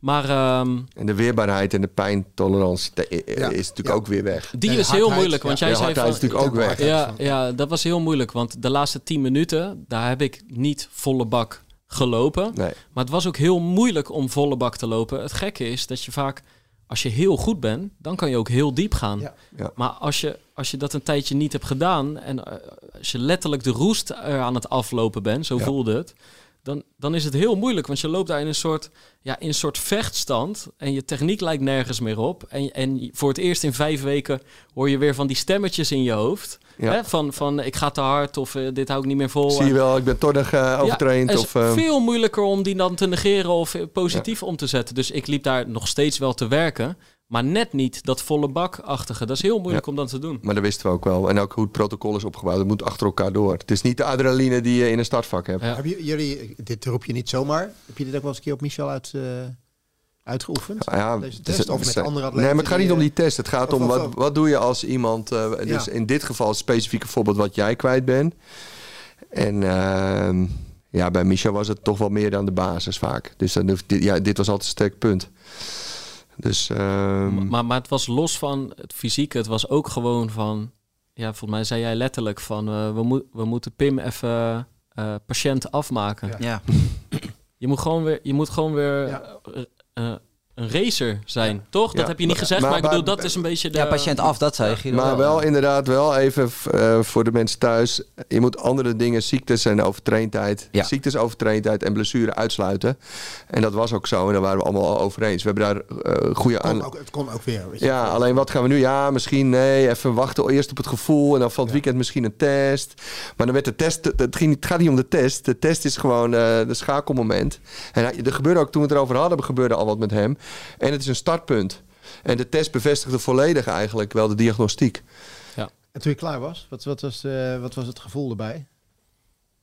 Maar ehm, En de weerbaarheid en de pijntolerantie Ja. is natuurlijk Ja. ook weer weg. die En is heel moeilijk, want ja. jij Ja, zei van... hardheid is natuurlijk ook weg. Ja, ja, dat was heel moeilijk, want de laatste 10 minuten, daar heb ik niet volle bak gelopen. Nee. Maar het was ook heel moeilijk om volle bak te lopen. Het gekke is dat je vaak, als je heel goed bent, dan kan je ook heel diep gaan. Ja. Ja. Maar als je, als je dat een tijdje niet hebt gedaan en eh, als je letterlijk de roest er aan het aflopen bent, zo Ja. voelde het, dan, dan is het heel moeilijk. Want je loopt daar in een soort, ja, in een soort vechtstand en je techniek lijkt nergens meer op. En, en voor het eerst in vijf weken hoor je weer van die stemmetjes in je hoofd. Ja. Hè? Van, van ik ga te hard of eh, dit hou ik niet meer vol. Zie je wel, ik ben tordig eh, overtraind. Ja, het of, is eh, veel moeilijker om die dan te negeren of eh, positief om te zetten. Dus ik liep daar nog steeds wel te werken. Maar net niet dat volle bakachtige. Dat is heel moeilijk Ja. om dat te doen. Maar dat wisten we ook wel. En ook hoe het protocol is opgebouwd. Het moet achter elkaar door. Het is niet de adrenaline die je in een startvak hebt. Ja. Hebben jullie, dit roep je niet zomaar. Heb je dit ook wel eens een keer op Michel uit, eh, uitgeoefend? Ja, Deze het is- test? Of met andere atleten Nee, maar het gaat niet om eh, die test. Het gaat of- om wat, wat doe je als iemand... eh, dus Ja. in dit geval het specifieke voorbeeld wat jij kwijt bent. En ehm, ja, bij Michel was het toch wel meer dan de basis vaak. Dus dan hoeft dit, ja, dit was altijd een sterk punt. Dus ehm, Maar, maar het was los van het fysieke. Het was ook gewoon van... Ja, volgens mij zei jij letterlijk van... eh, we, moet, we moeten Pim even eh, patiënt afmaken. Ja. Ja. Je moet gewoon weer, je moet gewoon weer Ja. Eh, eh, een racer zijn, toch? Dat Ja. heb je niet gezegd, Maar- maar, ik bedoel, dat is een beetje de... Ja, patiënt af, dat zei Guido. Maar wel inderdaad wel even eh, voor de mensen thuis. Je moet andere dingen, ziektes en overtraindheid. Ja. Ziektes, overtraindheid en blessure uitsluiten. En dat was ook zo en daar waren we allemaal al over eens. We hebben daar eh goede Kon aan. ook, het kon ook weer. weet je. Ja, alleen wat gaan we nu? Ja, misschien nee, even wachten eerst op het gevoel en dan van het weekend misschien een test. Maar dan werd de test, het, ging, het gaat niet om de test. De test is gewoon eh de schakelmoment. En er gebeurde ook, toen we het erover hadden, gebeurde al wat met hem. En het is een startpunt. En de test bevestigde volledig eigenlijk wel de diagnostiek. En toen je klaar was, wat, wat, was, eh, wat was het gevoel erbij?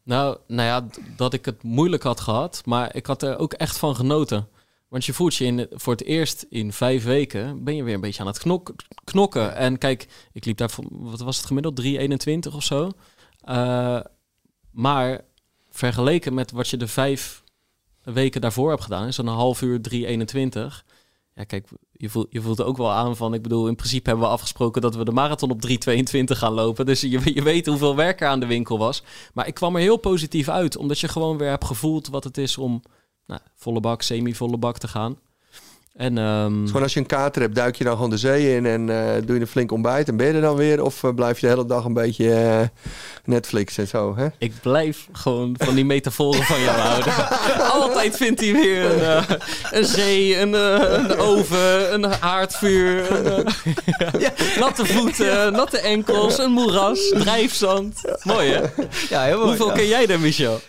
Nou, nou ja, dat ik het moeilijk had gehad, maar ik had er ook echt van genoten. Want je voelt je in, voor het eerst in vijf weken, ben je weer een beetje aan het knok, knokken. En kijk, ik liep daar, voor- wat was het gemiddeld, 3,21 of zo. Eh, maar vergeleken met wat je de vijf weken daarvoor hebt gedaan, is dan een half uur 3,21. Ja, kijk, je voelt, je voelt ook wel aan van, ik bedoel, in principe hebben we afgesproken dat we de marathon op 3,22 gaan lopen. Dus je, je weet hoeveel werk er aan de winkel was. Maar ik kwam er heel positief uit, omdat je gewoon weer hebt gevoeld wat het is om nou, volle bak, semi-volle bak te gaan. En ehm, Dus gewoon als je een kater hebt, duik je dan gewoon de zee in en eh, doe je een flink ontbijt en ben je er dan weer? Of eh, blijf je de hele dag een beetje eh, Netflix en zo, hè? ik blijf gewoon van die metaforen van jou houden. Altijd vindt hij weer een, eh, een zee, een, een oven, een haardvuur, een, eh, natte voeten, natte enkels, een moeras, drijfzand. Mooi hè? Ja, heel mooi. Hoeveel ja. ken jij er, Michel?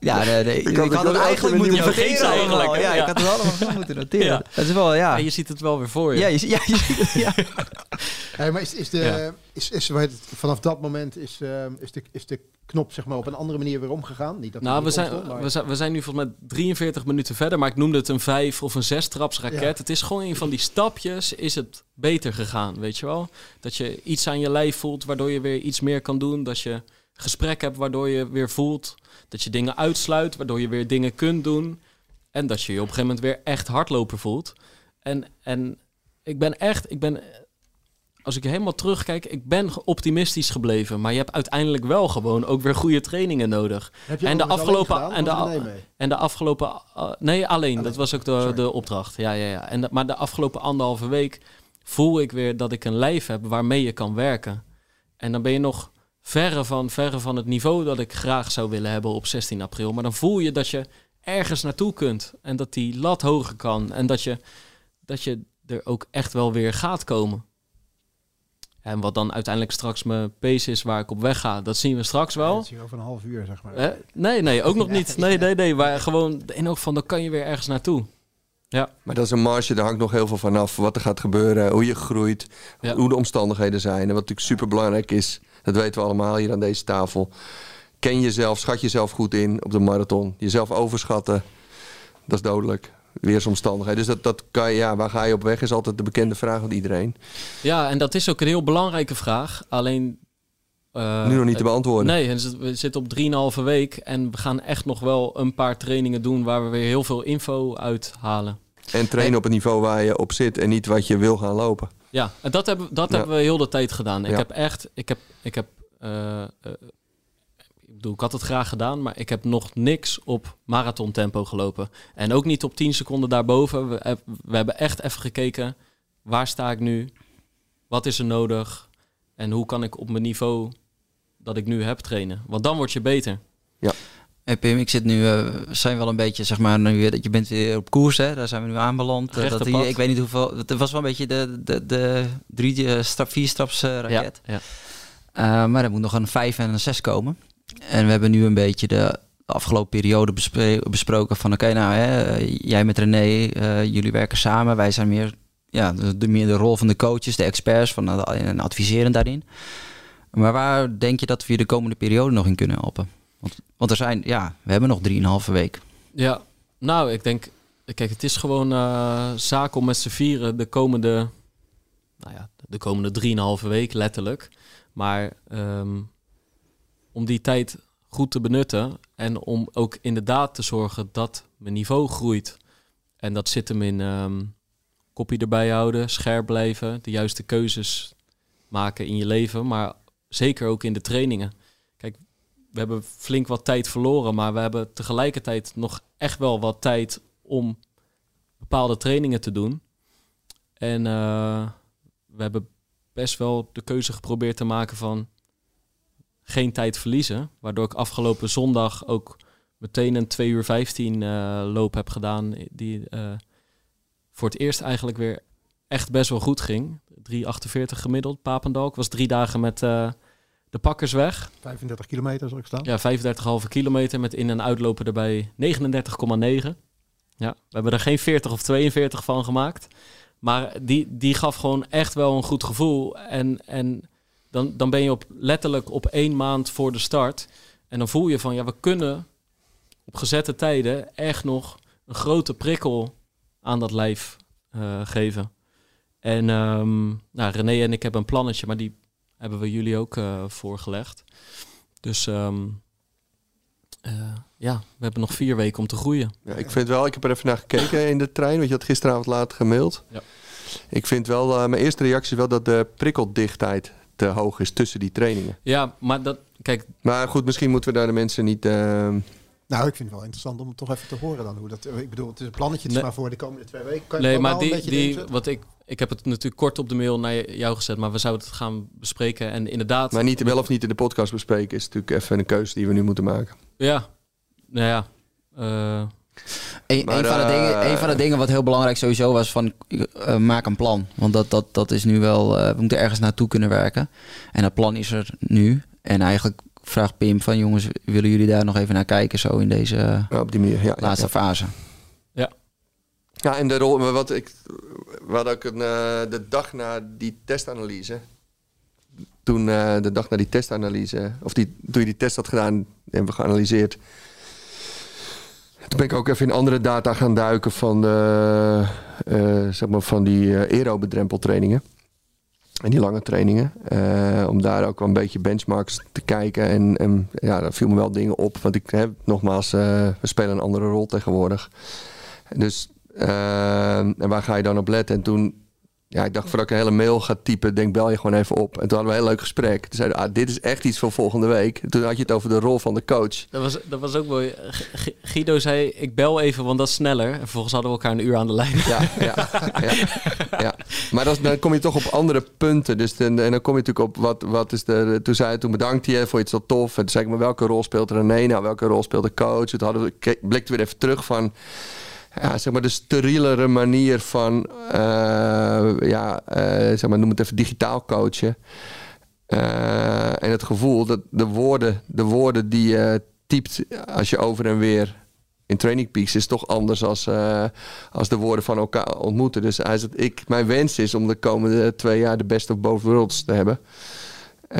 Ja, nee, nee. Ik, had had, het eigenlijk moeten ze eigenlijk? Ja, Ja. ik had het allemaal moeten noteren. Ja. Dat is wel, ja. En je ziet het wel weer voor je. Ja, je, ja, je ziet het, ja. Hey, maar is, is de, Ja. is, is, hoe heet het, vanaf dat moment is, eh, is, de, is de knop zeg maar, op een andere manier weer omgegaan? Niet dat Nou, we zijn, omstond, maar- we, zijn, we zijn nu volgens mij 43 minuten verder, maar ik noemde het een vijf of een zes traps raket. Ja. Het is gewoon een van die stapjes, is het beter gegaan, weet je wel? Dat je iets aan je lijf voelt, waardoor je weer iets meer kan doen. Dat je gesprek hebt, waardoor je weer voelt. Dat je dingen uitsluit, waardoor je weer dingen kunt doen. En dat je je op een gegeven moment weer echt hardloper voelt. En, en ik ben echt, ik ben, als ik helemaal terugkijk, ik ben optimistisch gebleven. Maar je hebt uiteindelijk wel gewoon ook weer goede trainingen nodig. En de afgelopen- gedaan, en de René mee? En de afgelopen... uh, nee, alleen. Alleen. Dat was ook de, Sorry. de opdracht. Ja, ja, ja. En de- maar de afgelopen anderhalve week voel ik weer dat ik een lijf heb waarmee je kan werken. En dan ben je nog verre van, verre van het niveau dat ik graag zou willen hebben op 16 april. Maar dan voel je dat je ergens naartoe kunt. En dat die lat hoger kan. En dat je, dat je er ook echt wel weer gaat komen. En wat dan uiteindelijk straks mijn pace is waar ik op weg ga, dat zien we straks wel. Dat zie je over een half uur, zeg maar. Eh, nee, nee, ook nog niet. Nee, nee, nee. Maar gewoon in elk geval, dan kan je weer ergens naartoe. Ja, Maar dat is een marge, daar hangt nog heel veel van af. Wat er gaat gebeuren, hoe je groeit, Ja. hoe de omstandigheden zijn. En wat natuurlijk super belangrijk is, dat weten we allemaal hier aan deze tafel. Ken jezelf, schat jezelf goed in op de marathon. Jezelf overschatten, dat is dodelijk. Weersomstandigheden. Dus dat, dat kan je, ja, waar ga je op weg, is altijd de bekende vraag van iedereen. ja en dat is ook een heel belangrijke vraag. Alleen... eh, nu nog niet te beantwoorden. Nee, we zitten op 3,5 week en we gaan echt nog wel een paar trainingen doen waar we weer heel veel info uithalen. En trainen op het niveau waar je op zit en niet wat je wil gaan lopen. Ja, en dat hebben, dat Ja. hebben we heel de tijd gedaan. Ik Ja. heb echt, ik heb, ik heb, eh, eh, bedoel, ik had het graag gedaan, maar ik heb nog niks op marathon tempo gelopen. En ook niet op 10 seconden daarboven. We, heb- we hebben echt even gekeken, waar sta ik nu? Wat is er nodig? En hoe kan ik op mijn niveau dat ik nu heb trainen? Want dan word je beter. Hey Pim, ik zit nu, eh, we zijn wel een beetje, zeg maar, nu, dat je bent weer op koers, hè? Daar zijn we nu aanbeland. Eh, Rechte dat die, pad. ik weet niet hoeveel, het was wel een beetje de, de, de drie, eh, strap, vier straps eh, raket. Ja, ja. Eh, maar er moet nog een 5 en een 6 komen. En we hebben nu een beetje de afgelopen periode besproken van oké, nou hè, jij met René, eh, jullie werken samen. Wij zijn meer, ja, de, meer de rol van de coaches, de experts van en adviseren daarin. Maar waar denk je dat we je de komende periode nog in kunnen helpen? Want, want er zijn, ja, we hebben nog 3,5 week. Ja, nou, ik denk, kijk, het is gewoon eh zaak om met z'n vieren de komende, nou ja, de komende drieënhalve week letterlijk. Maar ehm, om die tijd goed te benutten en om ook inderdaad te zorgen dat mijn niveau groeit. En dat zit hem in ehm kopie erbij houden, scherp blijven, de juiste keuzes maken in je leven, maar zeker ook in de trainingen. Kijk, we hebben flink wat tijd verloren, maar we hebben tegelijkertijd nog echt wel wat tijd om bepaalde trainingen te doen. En uh, we hebben best wel de keuze geprobeerd te maken van geen tijd verliezen. Waardoor ik afgelopen zondag ook meteen een 2 uur 15 uh, loop heb gedaan. Die uh, voor het eerst eigenlijk weer echt best wel goed ging. 3,48 gemiddeld, Papendal. Ik was drie dagen met uh, de pakkers weg. 35 kilometer zal ik staan. Ja, 35,5 kilometer met in- en uitlopen erbij 39,9. Ja, we hebben er geen 40 of 42 van gemaakt. Maar die, die gaf gewoon echt wel een goed gevoel. En, en dan, dan ben je op, letterlijk op één maand voor de start. En dan voel je van, ja, we kunnen op gezette tijden echt nog een grote prikkel aan dat lijf uh, geven. En um, nou, René en ik hebben een plannetje, maar die hebben we jullie ook uh, voorgelegd. Dus um, uh, ja, we hebben nog vier weken om te groeien. Ja, ik vind wel, ik heb er even naar gekeken in de trein, want je had gisteravond laat gemaild. Ja. Ik vind wel, mijn eerste reactie is wel dat de prikkeldichtheid te hoog is tussen die trainingen. Ja, maar dat, kijk... Maar goed, misschien moeten we daar de mensen niet... Uh... Nou, ik vind het wel interessant om het toch even te horen dan. Hoe dat, ik bedoel, het is een plannetje, het is Nee. maar voor de komende twee weken. Kan je Nee, maar die, die, wat ik, ik heb het natuurlijk kort op de mail naar jou gezet, maar we zouden het gaan bespreken. En inderdaad, Maar niet wel of niet in de podcast bespreken is natuurlijk even een keuze die we nu moeten maken. ja, nou ja, eh, Een, Maar, een, van de eh, dingen, een van de dingen wat heel belangrijk sowieso was van eh, maak een plan. Want dat, dat, dat is nu wel, eh, we moeten ergens naartoe kunnen werken. En dat plan is er nu. En eigenlijk vraagt Pim van jongens, willen jullie daar nog even naar kijken zo in deze eh, Ja, op die manier, ja. ja, laatste ja. fase? Ja, en de rol, maar wat ik, we hadden ook een, eh, de dag na die testanalyse, toen eh, de dag na die testanalyse, of die, toen je die test had gedaan en we geanalyseerd, toen ben ik ook even in andere data gaan duiken van, de, eh, zeg maar van die eh aerobedrempeltrainingen. En die lange trainingen. eh, om daar ook wel een beetje benchmarks te kijken. En, ja, daar viel me wel dingen op. Want ik heb nogmaals, we spelen een andere rol tegenwoordig. Dus en waar ga je dan op letten? En toen, ja, ik dacht voordat ik een hele mail ga typen, denk bel je gewoon even op. En toen hadden we een heel leuk gesprek. Toen zeiden ah, dit is echt iets voor volgende week. En toen had je het over de rol van de coach. dat, was, dat was ook mooi. G- Guido zei, ik bel even, want dat is sneller. En vervolgens hadden we elkaar een uur aan de lijn. Ja, ja, ja, ja. Maar dat is- dan kom je toch op andere punten. Dus dan, en dan kom je natuurlijk op wat, wat is de. Toen zei toen bedankt je, vond je het zo tof. En toen zei ik, maar welke rol speelt René nou? Welke rol speelt de coach? Toen hadden we, we weer even terug van. Ja, zeg maar de sterielere manier van, eh, ja, eh, zeg maar, noem het even digitaal coachen. Eh, en het gevoel dat de woorden, de woorden die je typt als je over en weer in Training Peaks is toch anders als, als de woorden van elkaar ontmoeten. Dus hij zegt, ik, mijn wens is om de komende twee jaar de best of both worlds te hebben.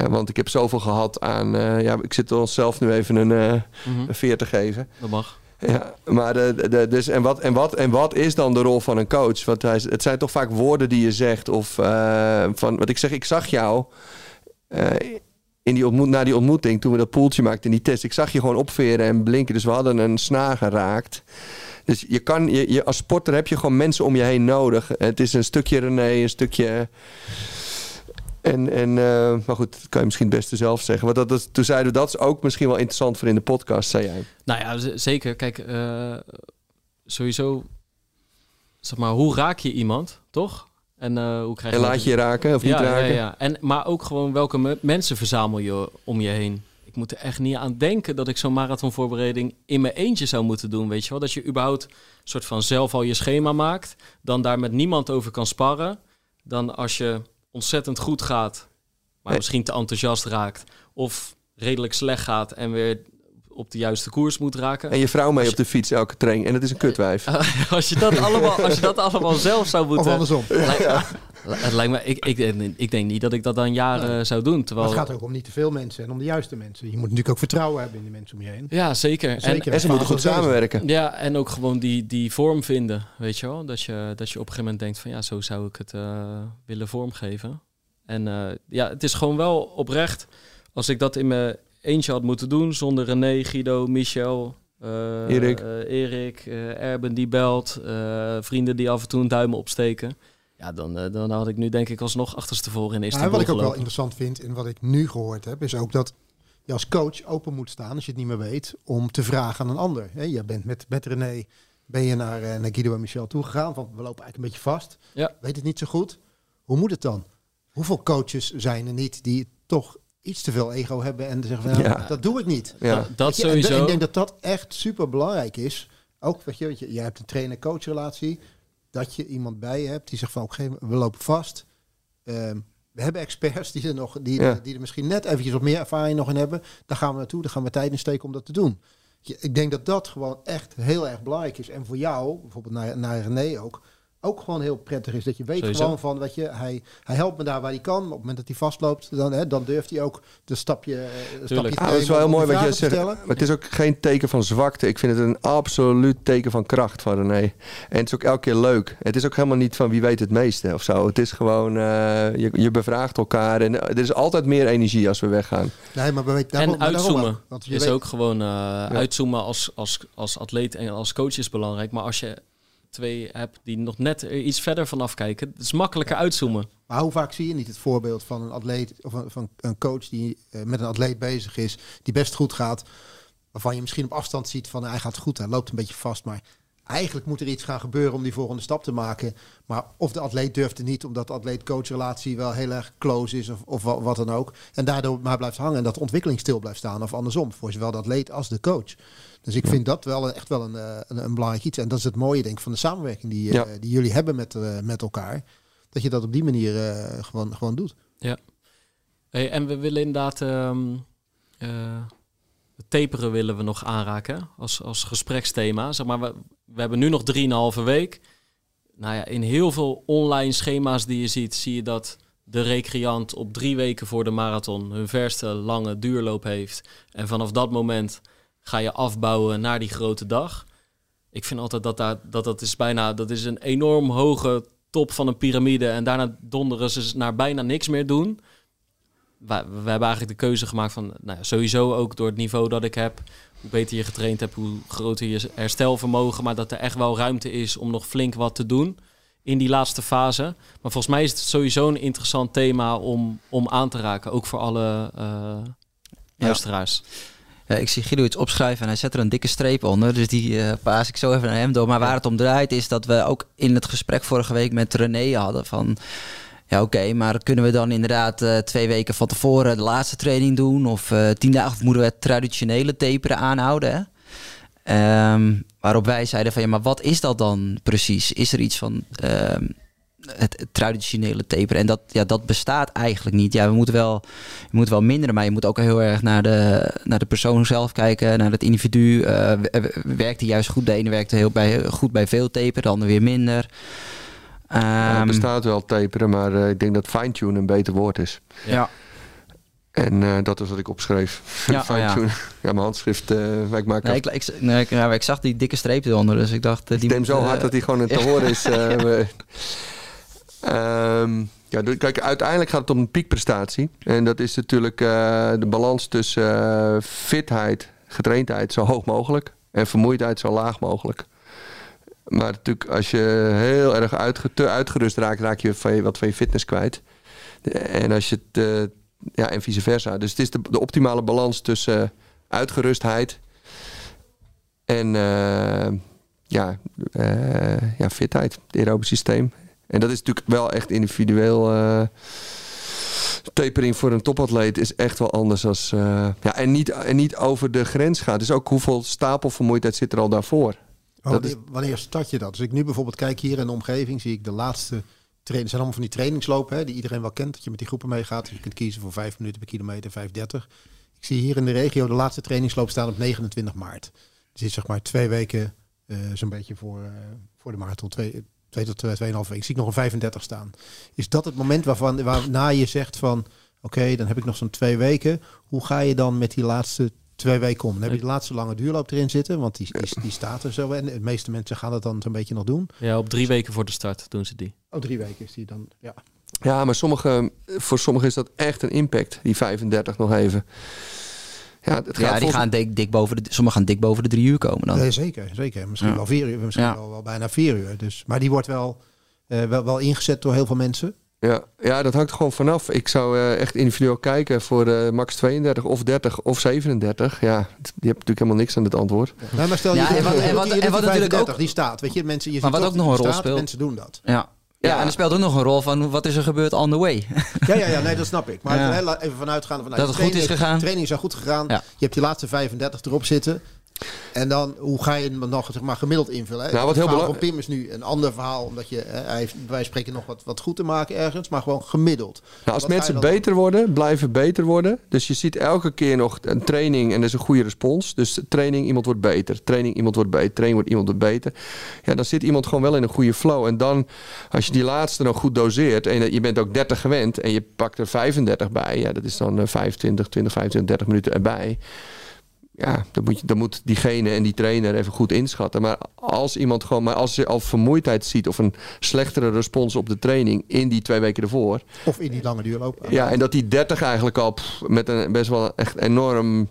Want ik heb zoveel gehad aan, ja, ik zit onszelf nu even een, Mhm, een veer te geven. dat mag. Ja, maar de, de, dus en, wat, en, wat, en wat is dan de rol van een coach? Want hij, het zijn toch vaak woorden die je zegt. Of eh, van wat ik zeg, ik zag jou eh, in die ontmoet, na die ontmoeting, toen we dat poeltje maakten in die test. Ik zag je gewoon opveren en blinken. Dus we hadden een snaar geraakt. Dus je kan, je, je, als sporter heb je gewoon mensen om je heen nodig. Het is een stukje René, een stukje. En, en eh, maar goed, dat kan je misschien het beste zelf zeggen. Want dat, dat, toen zeiden we dat is ook misschien wel interessant voor in de podcast, zei jij. Nou ja, zeker. Kijk, eh, sowieso, zeg maar, hoe raak je iemand, toch? En eh, hoe krijg En je laat je je raken of niet raken? Ja, ja. En, maar ook gewoon welke me- mensen verzamel je om je heen. Ik moet er echt niet aan denken dat ik zo'n marathonvoorbereiding in mijn eentje zou moeten doen. Weet je wel? Dat je überhaupt soort van zelf al je schema maakt. Dan daar met niemand over kan sparren. Dan als je ontzettend goed gaat, maar misschien te enthousiast raakt. Of redelijk slecht gaat en weer op de juiste koers moet raken. En je vrouw mee op de fiets elke training. En dat is een kutwijf. als, je dat allemaal, als je dat allemaal zelf zou Of moeten... andersom. Lijkt- Het lijkt me, ik, ik, ik denk niet dat ik dat dan jaren zou doen. Maar het gaat ook om niet te veel mensen en om de juiste mensen. Je moet natuurlijk ook vertrouwen hebben in de mensen om je heen. Ja, zeker. Zeker. En ze moeten goed samenwerken. Ja, en ook gewoon die, die vorm vinden, weet je wel? Dat je, dat je op een gegeven moment denkt van ja, zo zou ik het eh, willen vormgeven. En eh, ja, het is gewoon wel oprecht. Als ik dat in mijn eentje had moeten doen, zonder René, Guido, Michel, eh, Erik. eh, Erik eh, Erben die belt, eh, vrienden die af en toe een duim opsteken. Ja, dan, eh, dan had ik nu denk ik alsnog achterstevoren in Maar Istanbul wat ik ook wel interessant vind en wat ik nu gehoord heb, is ook dat je als coach open moet staan, als je het niet meer weet, om te vragen aan een ander. Hè, je bent met, met René, ben je naar, eh, naar Guido en Michel toegegaan, want we lopen eigenlijk een beetje vast. Ja. Weet het niet zo goed. Hoe moet het dan? Hoeveel coaches zijn er niet die toch iets te veel ego hebben en zeggen van, nou, Ja. dat doe ik niet. Ja. Dat, dat je, de- sowieso. Ik denk dat dat echt super belangrijk is. Ook, weet je, weet je, jij hebt een trainer-coach relatie. Dat je iemand bij je hebt die zegt van, oké, we lopen vast. Ehm, we hebben experts die er, nog, die, Ja. die er misschien net eventjes wat meer ervaring nog in hebben. Daar gaan we naartoe, daar gaan we tijd in steken om dat te doen. Ik denk dat dat gewoon echt heel erg belangrijk is. En voor jou, bijvoorbeeld naar, naar René ook, ook gewoon heel prettig is. Dat je weet Sowieso. gewoon van, weet je, hij, hij helpt me daar waar hij kan. Op het moment dat hij vastloopt, dan, hè, dan durft hij ook de stapje, eh, een stapje te Ja, dat is wel heel mooi wat te zegt. Maar het is ook geen teken van zwakte. Ik vind het een absoluut teken van kracht van René. En het is ook elke keer leuk. Het is ook helemaal niet van wie weet het meeste of zo. Het is gewoon, eh, je, je bevraagt elkaar. En er is altijd meer energie als we weggaan. Nee, maar we weten daarom- en maar daarom uitzoomen ook. Want je is weet- ook gewoon eh, uitzoomen als, als, als atleet en als coach is belangrijk. Maar als je twee hebt die nog net iets verder vanaf kijken, het is makkelijker uitzoomen. Maar hoe vaak zie je niet het voorbeeld van een atleet of een, van een coach die eh, met een atleet bezig is, die best goed gaat, waarvan je misschien op afstand ziet van hij gaat goed, hij loopt een beetje vast, maar eigenlijk moet er iets gaan gebeuren om die volgende stap te maken. Maar of de atleet durft het niet, omdat de atleet-coach relatie wel heel erg close is of, of wa- wat dan ook. En daardoor maar blijft hangen en dat de ontwikkeling stil blijft staan of andersom, voor zowel de atleet als de coach. Dus ik vind dat wel echt wel een, eh, een, een belangrijk iets. En dat is het mooie denk ik van de samenwerking die, eh, Ja. die jullie hebben met, eh, met elkaar. Dat je dat op die manier gewoon, gewoon doet. Hey, en we willen inderdaad ehm eh, taperen willen we nog aanraken als, als gespreksthema. Zeg maar, we, we hebben nu nog 3,5 week. Nou ja, in heel veel online schema's die je ziet, zie je dat de recreant op drie weken voor de marathon hun verste lange duurloop heeft. En vanaf dat moment ga je afbouwen naar die grote dag. Ik vind altijd dat daar, dat, dat is bijna dat is een enorm hoge top van een piramide. En daarna donderen ze naar bijna niks meer doen we, we hebben eigenlijk de keuze gemaakt van nou ja, sowieso ook door het niveau dat ik heb, hoe beter je getraind hebt, hoe groter je herstelvermogen, maar dat er echt wel ruimte is om nog flink wat te doen in die laatste fase. Maar volgens mij is het sowieso een interessant thema om, om aan te raken, ook voor alle eh luisteraars. Ja, ik zie Guido iets opschrijven en hij zet er een dikke streep onder. Dus die eh, paas ik zo even naar hem door. Maar waar het om draait is dat we ook in het gesprek vorige week met René hadden van... Ja, oké, maar kunnen we dan inderdaad eh, twee weken van tevoren de laatste training doen? Of eh, tien dagen of moeten we het traditionele taperen aanhouden? Ehm, waarop wij zeiden van ja, maar wat is dat dan precies? Is er iets van ehm, het, traditionele taperen? En dat, ja, dat bestaat eigenlijk niet. Ja, we moeten wel, je moet wel minderen, maar je moet ook heel erg naar de, naar de persoon zelf kijken, naar het individu. Eh, w- w- werkt hij juist goed? De ene werkt heel bij, goed bij veel taperen, de ander weer minder. Ja, Ehm, er bestaat wel taperen, maar eh, ik denk dat fine-tune een beter woord is. ja. En eh, dat is wat ik opschreef. Ja, oh fine-tune. Ja, mijn handschrift, eh maar ik maak Nee, ik, ik, nee, ik, ja, ik zag die dikke streep eronder, dus ik dacht... eh, die Ik neem moet, zo eh, hard dat hij gewoon te horen is. eh, Ehm, ja, kijk, uiteindelijk gaat het om een piekprestatie. En dat is natuurlijk eh, de balans tussen eh, fitheid, getraindheid zo hoog mogelijk. En vermoeidheid zo laag mogelijk. Maar natuurlijk, als je heel erg te uitgerust raakt, raak je van je- wat van je fitness kwijt. En als je het, eh, ja, en vice versa. Dus het is de, optimale balans tussen uitgerustheid en eh, ja, eh, ja, fitheid, het aerobe systeem. En dat is natuurlijk wel echt individueel. tapering voor een topatleet is echt wel anders als. ja, en, niet, en niet over de grens gaat. Dus ook hoeveel stapelvermoeidheid zit er al daarvoor. Maar wanneer, wanneer start je dat? Als ik nu bijvoorbeeld kijk hier in de omgeving, zie ik de laatste trainen. zijn allemaal van die trainingslopen, hè, die iedereen wel kent. Dat je met die groepen meegaat. Je kunt kiezen voor 5 minuten per kilometer, 5,30. Ik zie hier in de regio de laatste trainingsloop staan op 29 maart. Dus is zeg maar twee weken eh, zo'n beetje voor, eh, voor de marathon. Twee, twee tot twee, tweeënhalf weken. Ik zie ik nog een 35 staan. Is dat het moment waarvan, waarna je zegt van... Oké, dan heb ik nog zo'n twee weken. Hoe ga je dan met die laatste twee weken om? Dan heb je de laatste lange duurloop erin zitten, want die, die, die staat er zo. En de meeste mensen gaan dat dan zo'n beetje nog doen. Ja, op drie weken voor de start doen ze die. Oh, drie weken is die dan. Ja. Ja, maar sommige, voor sommigen is dat echt een impact, die 35 nog even. Ja, het gaat Ja, die volgens- gaan dik, dik boven de, sommigen gaan dik boven de drie uur komen dan. Nee, zeker, zeker. Misschien Ja. wel vier uur, misschien Ja. wel, wel bijna vier uur. Dus, maar die wordt wel, eh, wel, wel ingezet door heel veel mensen. Ja, ja, dat hangt er gewoon vanaf. Ik zou eh, echt individueel kijken voor eh, max 32 of 30 of 37. Ja, je hebt natuurlijk helemaal niks aan het antwoord. Nee, maar stel je Ja, en wat- je en wat- en natuurlijk 35, die staat. Weet je, mensen, je Maar ziet wat toch ook nog die een rol staat, speelt. Mensen doen dat. Ja. Ja, en er speelt ook nog een rol van wat is er gebeurd on the way. Ja, ja, ja, nee, dat snap ik. Maar Ja. even vanuitgaande vanuit Dat het goed is gegaan. De training is goed gegaan. Ja. Je hebt die laatste 35 erop zitten. En dan, hoe ga je hem nog zeg maar, gemiddeld invullen? Hè? Nou, wat het heel verhaal belang- van Pim is nu een ander verhaal. Omdat je, hè, hij heeft, wij spreken nog wat, wat goed te maken ergens. Maar gewoon gemiddeld. Nou, als Wat mensen dan beter worden, blijven beter worden. Dus je ziet elke keer nog een training en er is een goede respons. Dus training, iemand wordt beter. Training, iemand wordt beter. Training, wordt iemand wordt beter. Ja, dan zit iemand gewoon wel in een goede flow. En dan, als je die laatste nog goed doseert en je bent ook 30 gewend en je pakt er 35 bij. Ja, dat is dan eh, 25, 20, 25, 30 minuten erbij. Ja, dan moet, je, dan moet diegene en die trainer even goed inschatten. Maar als iemand gewoon, maar als je al vermoeidheid ziet of een slechtere respons op de training in die twee weken ervoor. Of in die lange duurloop. Ja, en dat die 30 eigenlijk al pff, met een best wel echt enorm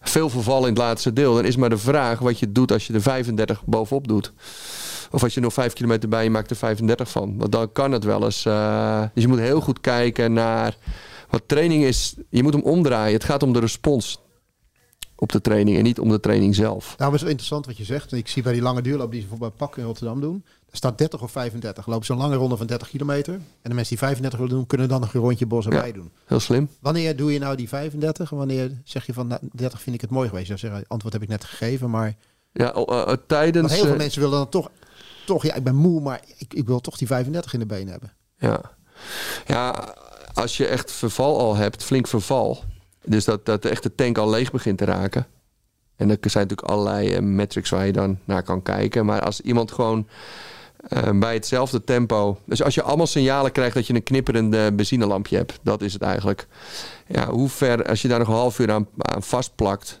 veel verval in het laatste deel. Dan is maar de vraag wat je doet als je er 35 bovenop doet. Of als je nog 5 kilometer bij je maakt er 35 van. Want dan kan het wel eens. eh, dus je moet heel goed kijken naar wat training is. Je moet hem omdraaien. Het gaat om de respons op de training en niet om de training zelf. Nou, is wel interessant wat je zegt. Ik zie bij die lange duurloop die ze bijvoorbeeld bij Pak in Rotterdam doen. Er staat 30 of 35. Lopen ze een lange ronde van 30 kilometer. En de mensen die 35 willen doen, kunnen dan nog een rondje bos erbij Ja. doen. Heel slim. Wanneer doe je nou die 35? En wanneer zeg je van nou, 30 vind ik het mooi geweest? Zou zeggen, antwoord heb ik net gegeven. Maar Ja, eh, eh, want tijdens. heel veel eh, mensen willen dan toch, toch, ja, ik ben moe, maar ik, ik wil toch die 35 in de benen hebben. Ja. ja, als je echt verval al hebt, flink verval. Dus dat, dat echt de tank al leeg begint te raken. En er zijn natuurlijk allerlei eh, metrics waar je dan naar kan kijken. Maar als iemand gewoon eh, bij hetzelfde tempo. Dus als je allemaal signalen krijgt dat je een knipperend eh, benzinelampje hebt, dat is het eigenlijk. Ja, hoe ver, als je daar nog een half uur aan, aan vastplakt.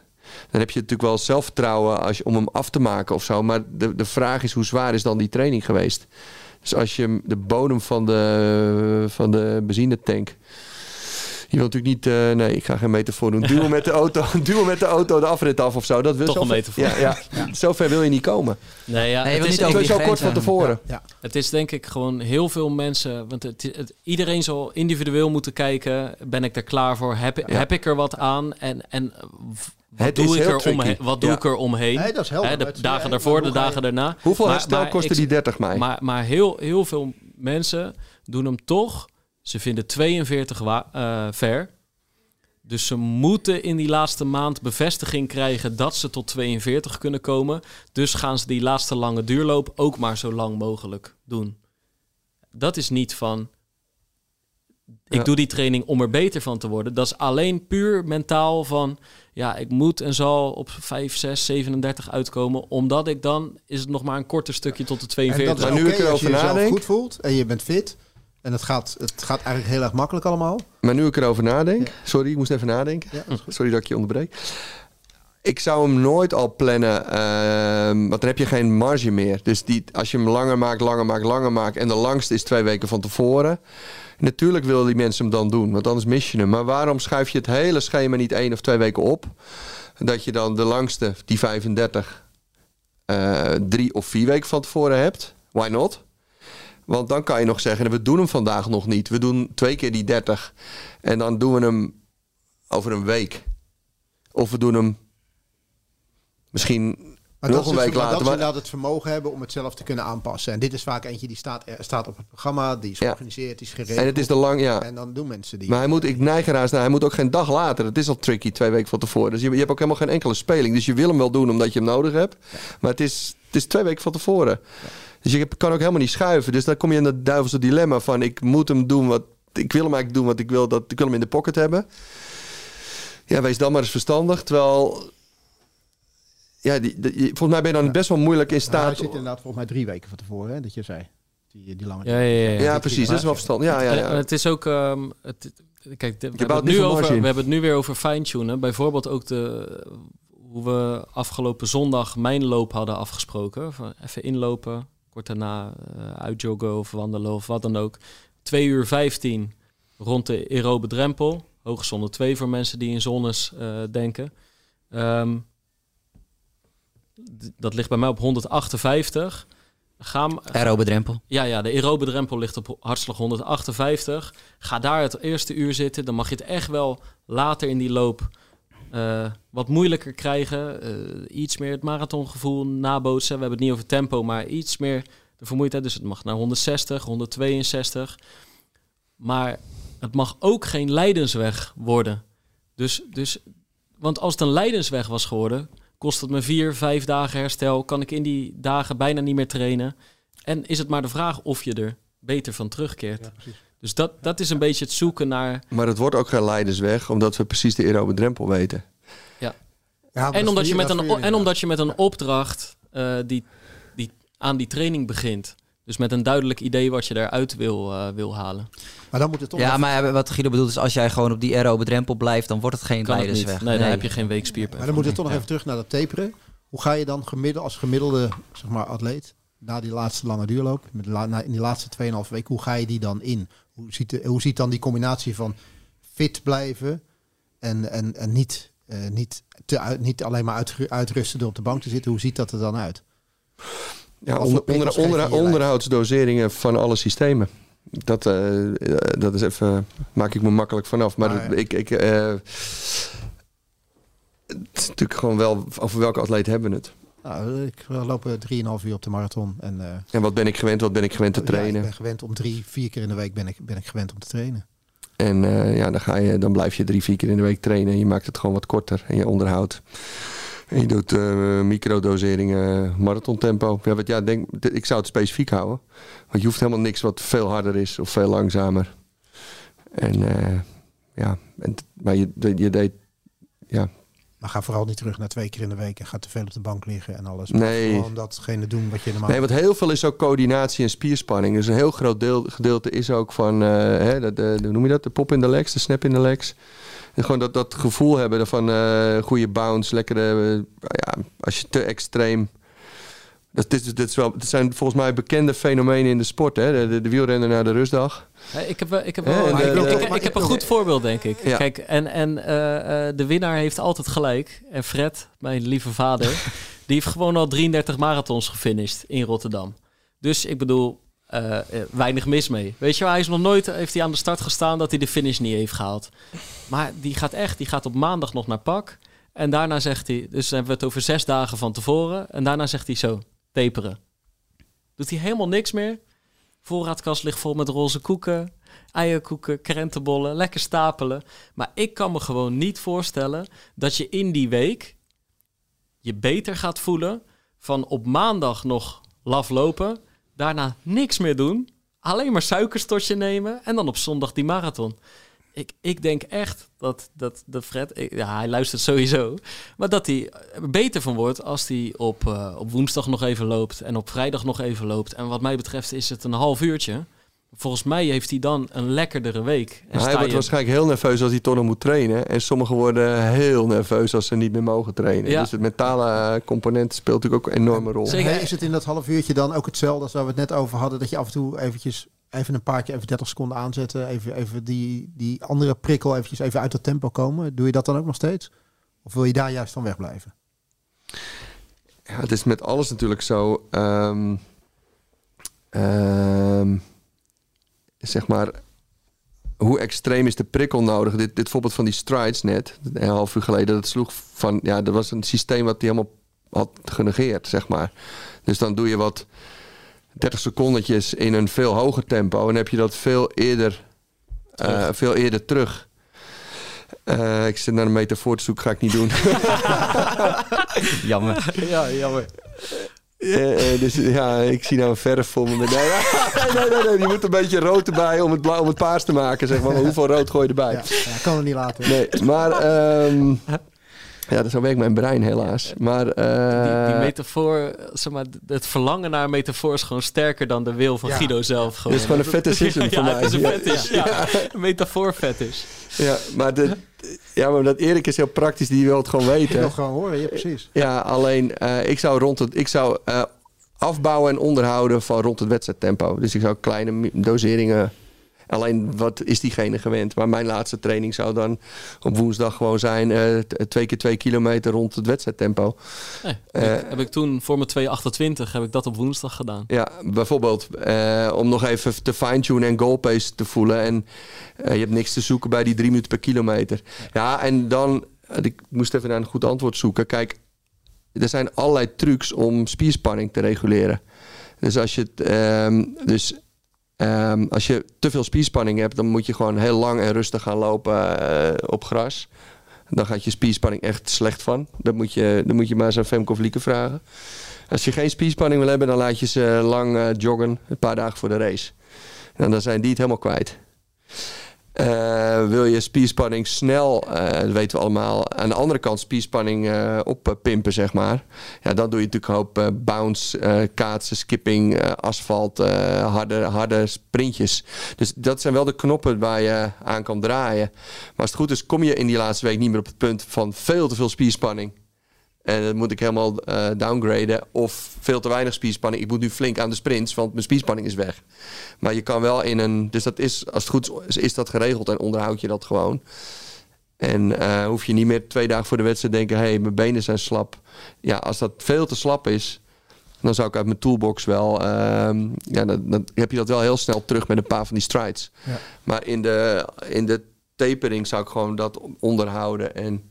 Dan heb je natuurlijk wel zelfvertrouwen als je, om hem af te maken of zo. Maar de, de vraag is hoe zwaar is dan die training geweest? Dus als je de bodem van de, van de benzinetank. Je wilt natuurlijk niet, eh, nee, ik ga geen metafoor doen. Duwen met de auto, duwen met de auto de afrit af of zo. Dat wil Toch zo een metafoor. Ja, ja. Zo ver wil je niet komen. Nee, ja, Nee, het, is, niet over Zo, kort van tevoren. Ja. het is denk ik gewoon heel veel mensen... Want het, het- iedereen zal individueel moeten kijken... ben ik er klaar voor? Heb, Ja. heb ik er wat aan? En, en wat, Het doe is ik, heel er omheen, wat doe Ja. ik er omheen? Nee, dat is helder. De dagen daarvoor, de dagen daarna. Hoeveel Maar- herstel kostte die 30 mij? Maar, maar heel, heel veel mensen doen hem toch. Ze vinden 42 wa- eh, ver. Dus ze moeten in die laatste maand bevestiging krijgen dat ze tot 42 kunnen komen. Dus gaan ze die laatste lange duurloop ook maar zo lang mogelijk doen. Dat is niet van. Ik Ja. doe die training om er beter van te worden. Dat is alleen puur mentaal van. Ja, ik moet en zal op 5, 6, 37 uitkomen. Omdat ik dan is het nog maar een korter stukje tot de En 42. dat is Maar nu oké ik als je erover nadenk- goed voelt en je bent fit. En het gaat, het gaat eigenlijk heel erg makkelijk allemaal. Maar nu ik erover nadenk. Sorry, ik moest even nadenken. Ja, dat. Sorry dat ik je onderbreek. Ik zou hem nooit al plannen, ehm, want dan heb je geen marge meer. Dus die, als je hem langer maakt, langer maakt, langer maakt... en de langste is twee weken van tevoren... Natuurlijk willen die mensen hem dan doen, want anders mis je hem. Maar waarom schuif je het hele schema niet één of twee weken op? Dat je dan de langste, die 35, eh, drie of vier weken van tevoren hebt. Why not? Want dan kan je nog zeggen, we doen hem vandaag nog niet. We doen twee keer die 30. En dan doen we hem over een week. Of we doen hem misschien Maar nog een week het, maar later. Dat Maar, inderdaad het vermogen hebben om het zelf te kunnen aanpassen. En dit is vaak eentje die staat, er staat op het programma, die is georganiseerd, die is geregeld. en het is de lang, ja. En dan doen mensen die. Maar hij moet, ik neig nou, hij moet ook geen dag later. Het is al tricky, twee weken van tevoren. Dus je, je hebt ook helemaal geen enkele speling. Dus je wil hem wel doen omdat je hem nodig hebt. Maar het is, het is twee weken van tevoren. Dus je kan ook helemaal niet schuiven. Dus dan kom je in dat duivelse dilemma van... ik moet hem doen wat... Ik wil hem eigenlijk doen wat ik wil. Dat, ik wil hem in de pocket hebben. Ja, wees dan maar eens verstandig. Terwijl... Ja, die, volgens mij ben je dan best wel moeilijk in Nou, hij staat... zit inderdaad volgens mij drie weken van tevoren, hè, dat je zei. Die, die lange. Ja, ja, ja. ja, precies. Dat is wel verstandig. Ja, ja, ja. en het is ook. ehm, het, kijk, we, hebben het nu over, in. we hebben het nu weer over fine-tunen. Bijvoorbeeld ook de, hoe we afgelopen zondag mijn loop hadden afgesproken. Van even inlopen, kort daarna eh, uitjoggen of wandelen of wat dan ook. 2 uur 15 rond de aerobe drempel. Hooggezonde 2 voor mensen die in zones eh, denken. Ehm, dat ligt bij mij op 158. Ga, Aerobe drempel. ja, ja, de aerobe drempel ligt op hartslag 158. Ga daar het eerste uur zitten. Dan mag je het echt wel later in die loop eh, wat moeilijker krijgen. Eh, iets meer het marathongevoel nabootsen. We hebben het niet over tempo, maar iets meer de vermoeidheid. Dus het mag naar 160, 162. Maar het mag ook geen lijdensweg worden. Dus, dus, want als het een lijdensweg was geworden, kost het me vier, vijf dagen herstel. Kan ik in die dagen bijna niet meer trainen. En is het maar de vraag of je er beter van terugkeert. Dus dat, dat is een beetje het zoeken naar. Maar het wordt ook geen leidersweg, omdat we precies de aerobe drempel weten. Ja, dat En omdat, je met een, en omdat je met een opdracht eh, die, die aan die training begint. Dus met een duidelijk idee wat je eruit wil, eh, wil halen. Maar dan moet het toch Ja, even- maar wat Guido bedoelt is als jij gewoon op die aerobe drempel blijft, dan wordt het geen Kan het niet. leidersweg. Nee, dan heb je geen weekspierpijn. Maar dan moet het toch nog Ja. even terug naar dat taperen. Hoe ga je dan gemiddeld, als gemiddelde zeg maar, atleet na die laatste lange duurloop, met de la- na- in die laatste 2,5 weken, hoe ga je die dan in? Hoe ziet, de, hoe ziet dan die combinatie van fit blijven en, en, en niet, eh, niet, te uit, niet alleen maar uit, uitrusten door op de bank te zitten? Hoe ziet dat er dan uit? Ja, onder, onder, onder, onderhoudsdoseringen van alle systemen. Dat, eh, dat is even, maak ik me makkelijk vanaf. Maar, dat- ik, ik, eh, het is natuurlijk gewoon wel, over welke atleet hebben we het? Nou, ik loop 3,5 uur op de marathon en eh, En wat ben ik gewend, wat ben ik gewend te ja, ik trainen? ben gewend om drie, vier keer in de week ben ik, ben ik gewend om te trainen. En eh, ja, dan, ga je, dan blijf je drie, vier keer in de week trainen. En je maakt het gewoon wat korter. En je onderhoudt. En je doet eh microdoseringen, marathontempo. Ja, wat, ja, denk, ik zou het specifiek houden. Want je hoeft helemaal niks wat veel harder is of veel langzamer. En ja, en, maar je, je deed... Ja, Maar ga vooral niet terug naar twee keer in de week en ga te veel op de bank liggen en alles. Maar Nee. Gewoon datgene doen wat je normaal Nee, want heel veel is ook coördinatie en spierspanning. Dus een heel groot deel, gedeelte is ook van, eh, hè, de, hoe noem je dat? De pop in de legs, de snap in de legs. En gewoon dat, dat gevoel hebben van eh goede bounce, lekkere, eh, ja, als je te extreem... Dat, is wel, zijn volgens mij bekende fenomenen in de sport. Hè? De, de, de wielrenner naar de rustdag. Ik heb, wel- ik heb, Hè, wel, en ik, de- ik- de- ik- maar ik ik heb een goed voorbeeld, denk ik. Ja. Kijk, en, en eh, eh, de winnaar heeft altijd gelijk. En Fred, mijn lieve vader, die heeft gewoon al 33 marathons gefinished in Rotterdam. Dus ik bedoel, eh, weinig mis mee. Weet je wel, hij is nog nooit heeft hij aan de start gestaan dat hij de finish niet heeft gehaald. Maar die gaat echt, die gaat op maandag nog naar pak. En daarna zegt hij, dus hebben we het over zes dagen van tevoren. En daarna zegt hij zo, taperen. Doet hij helemaal niks meer. Voorraadkast ligt vol met roze koeken, eierkoeken, krentenbollen, lekker stapelen. Maar ik kan me gewoon niet voorstellen dat je in die week je beter gaat voelen van op maandag nog laf lopen, daarna niks meer doen, alleen maar suikerstotje nemen en dan op zondag die marathon. Ik, ik denk echt dat, dat, dat Fred, ja, hij luistert sowieso, maar dat hij er beter van wordt als hij op, eh, op woensdag nog even loopt en op vrijdag nog even loopt. En wat mij betreft is het een half uurtje. Volgens mij heeft hij dan een lekkerdere week. En hij wordt je- waarschijnlijk heel nerveus als hij toch nog moet trainen. En sommigen worden heel nerveus als ze niet meer mogen trainen. Ja. Dus het mentale component speelt natuurlijk ook een enorme rol. Zeker. Hey, is het in dat half uurtje dan ook hetzelfde als waar we het net over hadden? Dat je af en toe eventjes even een paar keer even 30 seconden aanzetten. Even, even die, die andere prikkel eventjes even uit dat tempo komen. Doe je dat dan ook nog steeds? Of wil je daar juist van wegblijven? Ja, het is met alles natuurlijk zo. ehm, ehm, zeg maar, hoe extreem is de prikkel nodig? Dit, dit voorbeeld van die strides net, een half uur geleden, dat sloeg van, ja, dat was een systeem wat hij helemaal had genegeerd, zeg maar. Dus dan doe je wat 30 secondetjes in een veel hoger tempo en heb je dat veel eerder, eh, veel eerder terug. Eh, ik zit naar een metafoor te zoeken, ga ik niet doen. Jammer. Ja, jammer. Eh, dus ja, ik zie nou een verf voor me. Nee, nee, nee, nee, je moet een beetje rood erbij om het, blauw, om het paars te maken. Zeg maar. Maar hoeveel rood gooi je erbij? Ja, ja, kan het niet laten. Nee, maar... ehm ja, dat zo werkt mijn brein helaas. Maar... eh, Die, die metafoor, zeg maar, het verlangen naar een metafoor is gewoon sterker dan de wil van Ja. Guido zelf. Gewoon. Dit is gewoon een fetishism ja, voor ja, mij. het is een Ja. fetish. Ja, Een metafoor fetish. ja, maar, de, ja, maar dat Erik is heel praktisch. Die wil het gewoon Ik weten. wil gewoon horen, ja precies. Ja, alleen eh, ik zou rond het... Ik zou eh, afbouwen en onderhouden van rond het wedstrijdtempo. Dus ik zou kleine doseringen Alleen wat is diegene gewend? Maar mijn laatste training zou dan op woensdag gewoon zijn t- twee keer twee kilometer rond het wedstrijdtempo. Nee, Eh, heb, ik, heb ik toen voor mijn 228 heb ik dat op woensdag gedaan. Ja, bijvoorbeeld om nog even te fine-tunen en goal pace te voelen. En je hebt niks te zoeken bij die drie minuten per kilometer. Ja, en dan, ik moest even naar een goed antwoord zoeken. Kijk, er zijn allerlei trucs om spierspanning te reguleren. Dus als je, het, ehm, dus, ehm, als je te veel spierspanning hebt, dan moet je gewoon heel lang en rustig gaan lopen eh, op gras. Dan gaat je spierspanning echt slecht van. Dan moet je, dan moet je maar eens aan Femke of Lieke vragen. Als je geen spierspanning wil hebben, dan laat je ze lang eh, joggen. Een paar dagen voor de race. En dan zijn die het helemaal kwijt. Eh, wil je spierspanning snel, eh, dat weten we allemaal, aan de andere kant spierspanning eh oppimpen, zeg maar. Ja, dan doe je natuurlijk een hoop bounce, kaatsen, skipping, asfalt, harde, harde sprintjes. Dus dat zijn wel de knoppen waar je aan kan draaien. Maar als het goed is, kom je in die laatste week niet meer op het punt van veel te veel spierspanning. En dan moet ik helemaal eh, downgraden. Of veel te weinig spierspanning. Ik moet nu flink aan de sprints, want mijn spierspanning is weg. Maar je kan wel in een. Dus dat is, als het goed is, is dat geregeld en onderhoud je dat gewoon. En eh, hoef je niet meer twee dagen voor de wedstrijd te denken: hé, hey, mijn benen zijn slap. Ja, als dat veel te slap is, dan zou ik uit mijn toolbox wel. ehm, ja, dan, dan heb je dat wel heel snel terug met een paar van die strides. Ja. Maar in de, in de tapering zou ik gewoon dat onderhouden. En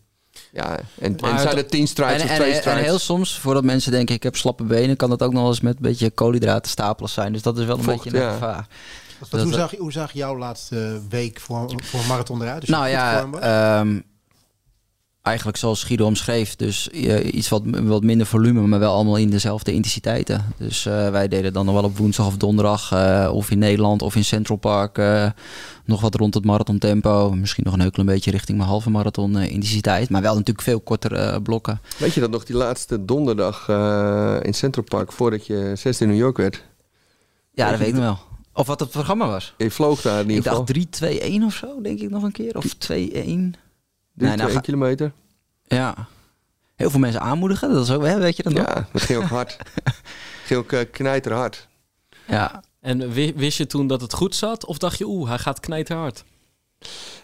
ja, en, Maar en zijn er tien strides En, of en, twee en strides? heel soms, voordat mensen denken ik heb slappe benen, kan dat ook nog eens met een beetje koolhydraten stapelen zijn. Dus dat is wel een Vocht, beetje een ja. gevaar. Hoe, zag, je- hoe zag jouw laatste week voor, voor een marathon eruit? Dus nou goed ja, ehm, eigenlijk zoals Guido omschreef. Dus eh, iets wat, wat minder volume, maar wel allemaal in dezelfde intensiteiten. Dus eh, wij deden dan nog wel op woensdag of donderdag, eh, of in Nederland of in Central Park, nog wat rond het marathon tempo. Misschien nog een heel klein beetje richting mijn halve marathon intensiteit. Maar wel natuurlijk veel kortere blokken. Weet je dat nog, die laatste donderdag in Central Park, voordat je 16 in New York werd? Ja, dat weet ik nog wel. Of wat het programma was. Je vloog daar in Ik ieder geval. dacht 3-2-1 of zo, denk ik nog een keer. Of 2-1. Drie, Nee, nou twee ga- kilometer. Ja. Heel veel mensen aanmoedigen, dat is ook, hè, weet je dat nog? Ja, dat ging ook hard. ging ook uh, knijterhard. Ja. En wi- wist je toen dat het goed zat? Of dacht je, oeh, hij gaat knijterhard?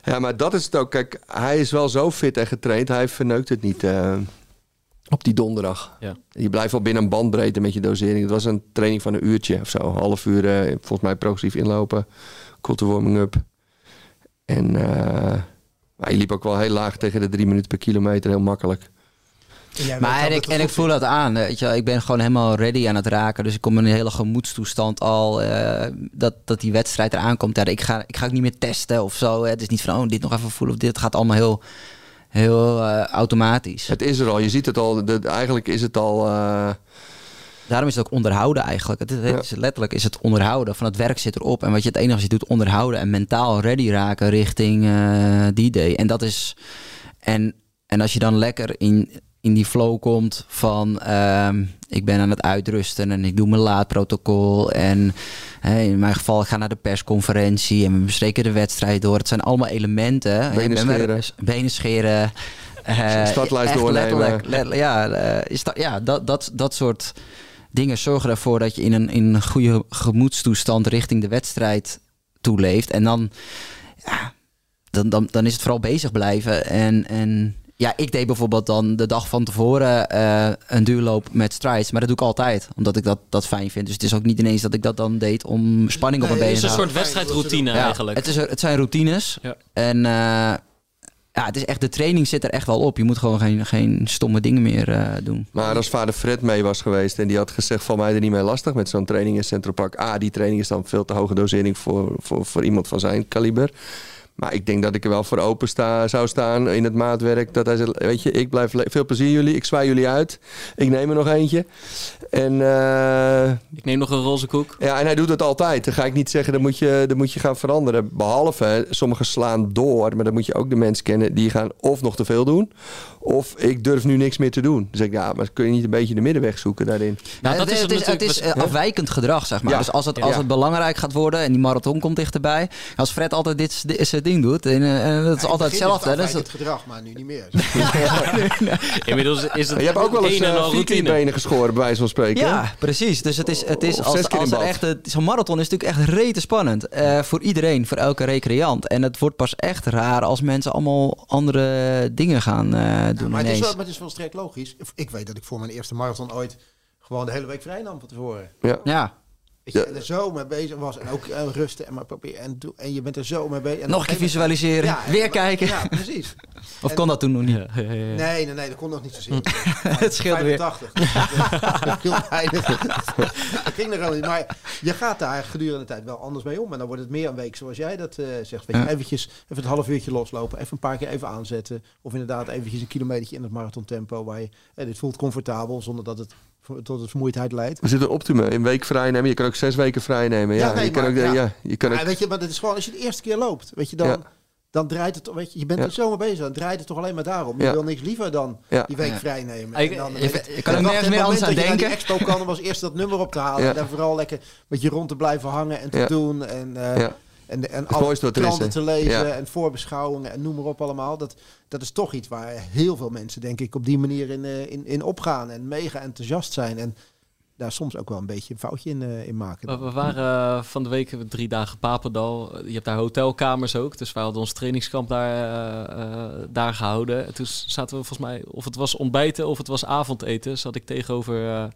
Ja, maar dat is het ook. Kijk, hij is wel zo fit en getraind. Hij verneukt het niet eh, op die donderdag. Ja. Je blijft wel binnen een bandbreedte met je dosering. Het was een training van een uurtje of zo. Een half uur, eh, volgens mij progressief inlopen. Korte warming-up. En uh, hij liep ook wel heel laag tegen de drie minuten per kilometer. Heel makkelijk. En Maar en ik, en ik voel dat aan. Weet je, wel. ik ben gewoon helemaal ready aan het raken. Dus ik kom in een hele gemoedstoestand al. eh, dat, dat die wedstrijd eraan komt. Ja, ik, ga, ik ga ook niet meer testen of zo. Hè. Het is niet van, oh, dit nog even voelen of dit. Het gaat allemaal heel, heel eh, automatisch. Het is er al. Je ziet het al. De, eigenlijk is het al... Uh... Daarom is het ook onderhouden eigenlijk. Het, is, letterlijk is het onderhouden. Van het werk zit erop. En wat je het enige is, je doet onderhouden. En mentaal ready raken richting uh, die day. En dat is... En, en als je dan lekker in, in die flow komt van... Uh, ik ben aan het uitrusten en ik doe mijn laadprotocol. En in mijn geval, ik ga naar de persconferentie. En we bespreken de wedstrijd door. Het zijn allemaal elementen. Benen scheren. Benen scheren. Uh, Startlijst doornemen. Letterlijk, letterlijk, ja, uh, is dat, ja dat, dat, dat soort dingen zorgen ervoor dat je in een, in een goede gemoedstoestand richting de wedstrijd toeleeft. En dan, ja, dan, dan, dan is het vooral bezig blijven. En, en ja, ik deed bijvoorbeeld dan de dag van tevoren uh, een duurloop met strides. Maar dat doe ik altijd, omdat ik dat, dat fijn vind. Dus het is ook niet ineens dat ik dat dan deed om spanning nee, op mijn benen te houden. Het is een soort wedstrijdroutine ja, eigenlijk. Het, is, het zijn routines. Ja. En uh, ja, het is echt, de training zit er echt wel op. Je moet gewoon geen, geen stomme dingen meer uh, doen. Maar als vader Fred mee was geweest en die had gezegd van mij er niet mee lastig met zo'n training in Central Park. Ah, die training is dan veel te hoge dosering voor, voor, voor iemand van zijn kaliber. Maar ik denk dat ik er wel voor open sta, zou staan in het maatwerk. Dat hij zegt, weet je, ik blijf veel plezier jullie. Ik zwaai jullie uit. Ik neem er nog eentje. En, uh, ik neem nog een roze koek. Ja, en hij doet het altijd. Dan ga ik niet zeggen, dat moet je, dat moet je gaan veranderen. Behalve, sommigen slaan door. Maar dan moet je ook de mensen kennen die gaan of nog te veel doen. Of ik durf nu niks meer te doen. Dus ik, ja, maar kun je niet een beetje de middenweg zoeken daarin? Nou, dat het, is het, het, het is afwijkend gedrag, zeg maar. Ja. Dus als het, als het belangrijk gaat worden en die marathon komt dichterbij. Als Fred altijd dit, dit, dit ding doet. En, eh, en dat is altijd het hetzelfde. het dat, afwijkend gedrag, maar nu niet meer. Inmiddels is het Je hebt ook wel eens een en eh, al vier keer benen geschoren, bij wijze van spreken. ja, precies. Dus het is, het is als, als echt... het- Zo'n marathon is natuurlijk echt rete spannend. eh, voor iedereen, voor elke recreant. En het wordt pas echt raar als mensen allemaal andere dingen gaan eh, Ja, doen maar, het is wel, maar het is wel sterk logisch. Ik weet dat ik voor mijn eerste marathon ooit gewoon de hele week vrij nam van tevoren. Ja. Ja, Weet je, er zo mee bezig was. En ook eh, rusten en maar proberen. En, doe- en je bent er zo mee bezig. En nog een keer visualiseren, Ja, en- weer kijken. Ja, precies. Of En- kon dat toen nog niet? Ja, ja, ja, ja. Nee, nee, nee, dat kon nog niet zo zien. Het scheelt weer. 85. Dat scheelt weinig. Dat ging er gewoon niet. Maar je gaat daar gedurende de tijd wel anders mee om. En dan wordt het meer een week zoals jij dat eh, zegt. Weet je, Ja. eventjes even het half uurtje loslopen. Even een paar keer even aanzetten. Of inderdaad eventjes een kilometertje in het marathontempo. Waar je, eh, dit voelt comfortabel zonder dat het tot het vermoeidheid leidt. We zitten optimum. Een week vrij nemen. Je kan ook zes weken vrij nemen. Ja, Ja, nee, je kan maar- ook, de- ja. ja. je kan ook, Maar weet je, maar het is gewoon als je de eerste keer loopt. Weet je, dan, Ja. dan draait het, weet je, je bent Ja. er zo mee bezig. Dan draait het toch alleen maar daarom. Je Ja. wil niks liever dan Ja. die week Ja. vrij nemen. Ik- En dan, weet je het- kan er nergens meer anders aan dat je naar denken. die expo kan, was eerst dat nummer op te halen. Ja. En daar vooral lekker met je rond te blijven hangen en te Ja. doen. En, eh, ja. En, en alle kranten te lezen Ja. en voorbeschouwingen en noem maar op allemaal. Dat, dat is toch iets waar heel veel mensen, denk ik, op die manier in, eh, in, in opgaan. En mega enthousiast zijn. En daar soms ook wel een beetje een foutje in, eh, in maken. We, we waren eh, van de week drie dagen Papendal. Je hebt daar hotelkamers ook. Dus wij hadden ons trainingskamp daar, daar gehouden. En toen zaten we volgens mij, of het was ontbijten of het was avondeten, zat ik tegenover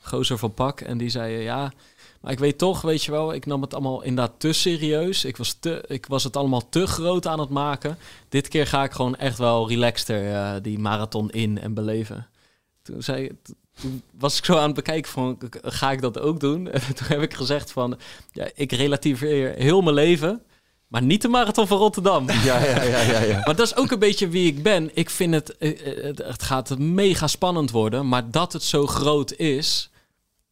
Gozer van Pak. En die zei, ja, maar ik weet toch, weet je wel, ik nam het allemaal inderdaad te serieus. Ik was, te, ik was het allemaal te groot aan het maken. Dit keer ga ik gewoon echt wel relaxter eh, die marathon in en beleven. Toen zei toen was ik zo aan het bekijken van, ga ik dat ook doen? En toen heb ik gezegd van, ja, ik relativeer heel mijn leven, maar niet de marathon van Rotterdam. Ja, ja, ja, ja, ja. Maar dat is ook een beetje wie ik ben. Ik vind het, eh, eh, het, het gaat mega spannend worden, maar dat het zo groot is,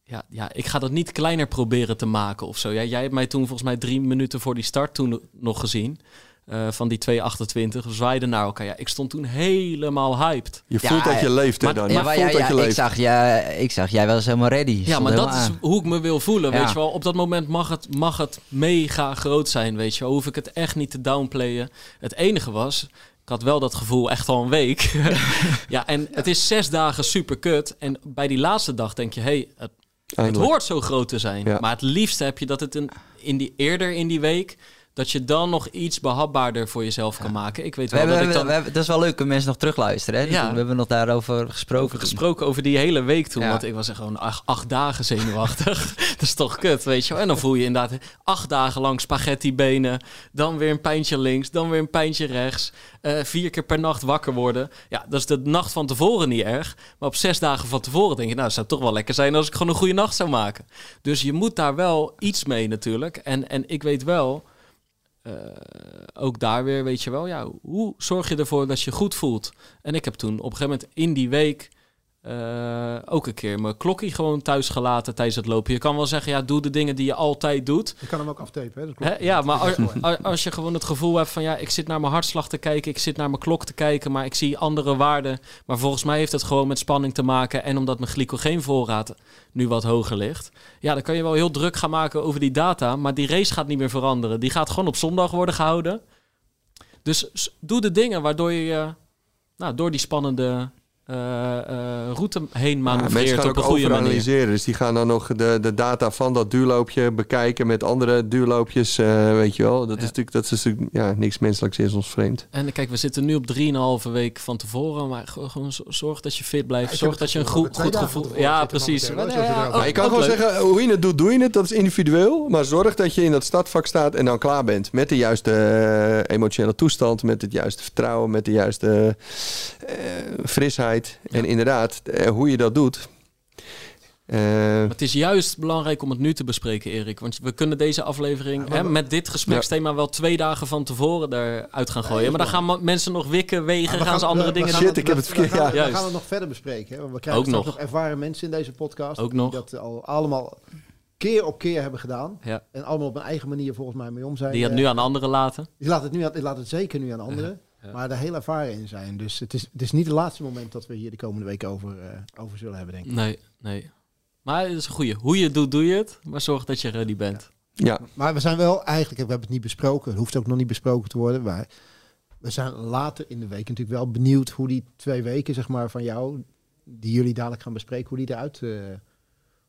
ja, ja, ik ga dat niet kleiner proberen te maken of zo. Ja, jij hebt mij toen volgens mij drie minuten voor die start toen nog gezien. eh, van die 228. We zwaaiden naar elkaar. Ja, ik stond toen helemaal hyped. Je Ja, voelt dat je leeft, hè, dan. ja, Je maar voelt ja, dat ja, je ik, leeft. zag, ja, ik zag, jij was helemaal ready. Ja, Stond maar dat is hoe ik me wil voelen. Ja. Weet je wel, op dat moment mag het, mag het mega groot zijn. Weet je wel, hoef ik het echt niet te downplayen. Het enige was, ik had wel dat gevoel echt al een week. ja, en het is zes dagen super kut. En bij die laatste dag denk je, hey, het, het hoort zo groot te zijn. Ja. Maar het liefste heb je dat het een, in die, eerder in die week. Dat je dan nog iets behapbaarder voor jezelf kan maken. Ik weet We wel hebben, dat ik dan we hebben- dat is wel leuk, kunnen mensen nog terugluisteren. Hè? Ja. We hebben nog daarover gesproken. over gesproken over die hele week toen. Ja. Want ik was echt gewoon acht, acht dagen zenuwachtig. dat is toch kut, weet je wel. En dan voel je inderdaad acht dagen lang spaghetti benen. Dan weer een pijntje links, dan weer een pijntje rechts. eh, vier keer per nacht wakker worden. Ja, dat is de nacht van tevoren niet erg. Maar op zes dagen van tevoren denk je... nou, het zou toch wel lekker zijn als ik gewoon een goede nacht zou maken. Dus je moet daar wel iets mee natuurlijk. En, en ik weet wel... eh, ook daar weer, weet je wel, ja, hoe zorg je ervoor dat je goed voelt? En ik heb toen op een gegeven moment in die week eh, ook een keer mijn klokkie gewoon thuis gelaten tijdens het lopen. Je kan wel zeggen, ja, doe de dingen die je altijd doet. Je kan hem ook aftapen, hè? Ja, maar als, je gewoon het gevoel hebt van, ja, ik zit naar mijn hartslag te kijken, ik zit naar mijn klok te kijken, maar ik zie andere waarden. Maar volgens mij heeft het gewoon met spanning te maken en omdat mijn glycogeenvoorraad nu wat hoger ligt. Ja, dan kan je wel heel druk gaan maken over die data, maar die race gaat niet meer veranderen. Die gaat gewoon op zondag worden gehouden. Dus doe de dingen waardoor je nou, door die spannende route heen Ja, mensen manoeuvreert gaan op ook een goede manier. Dus die gaan dan nog de, de data van dat duurloopje bekijken met andere duurloopjes. eh, weet je wel. Dat, Ja. is natuurlijk, dat is natuurlijk ja, niks menselijks is ons vreemd. En kijk, we zitten nu op 3,5 week van tevoren. Maar gewoon zorg dat je fit blijft. Ja, zorg dat je een goed, gevoel goed gevoel... Ja, precies. Maar, je ja, erover Maar je kan gewoon leuk. zeggen, hoe je het doet, doe je het. Dat is individueel. Maar zorg dat je in dat startvak staat en dan klaar bent. Met de juiste eh, emotionele toestand. Met het juiste vertrouwen. Met de juiste eh, frisheid. En inderdaad, eh, hoe je dat doet. Eh, Maar het is juist belangrijk om het nu te bespreken, Erik. Want we kunnen deze aflevering Ja, maar hè, we- met dit gespreksthema wel twee dagen van tevoren eruit gaan gooien. Maar dan gaan mensen nog wikken, wegen, we gaan ze we- andere we dingen doen. Shit, ik heb het we verkeerd-. We Juist. gaan het nog verder bespreken. Hè? want We krijgen Ook nog. nog ervaren mensen in deze podcast. Ook die nog. dat al allemaal keer op keer hebben gedaan. Ja. En allemaal op een eigen manier volgens mij mee om zijn. Die het Eh, nu aan anderen laten. Die laat het, nu aan, die laat het zeker nu aan anderen. Ja. Maar daar heel ervaren in zijn. Dus het is, het is niet het laatste moment dat we hier de komende week over, eh, over zullen hebben, denk ik. Nee, nee. Maar het is een goeie. Hoe je het doet, doe je het. Maar zorg dat je ready bent. Ja, Maar we zijn wel eigenlijk, we hebben het niet besproken, het hoeft ook nog niet besproken te worden, maar we zijn later in de week natuurlijk wel benieuwd hoe die twee weken zeg maar, van jou, die jullie dadelijk gaan bespreken, hoe die eruit, eh,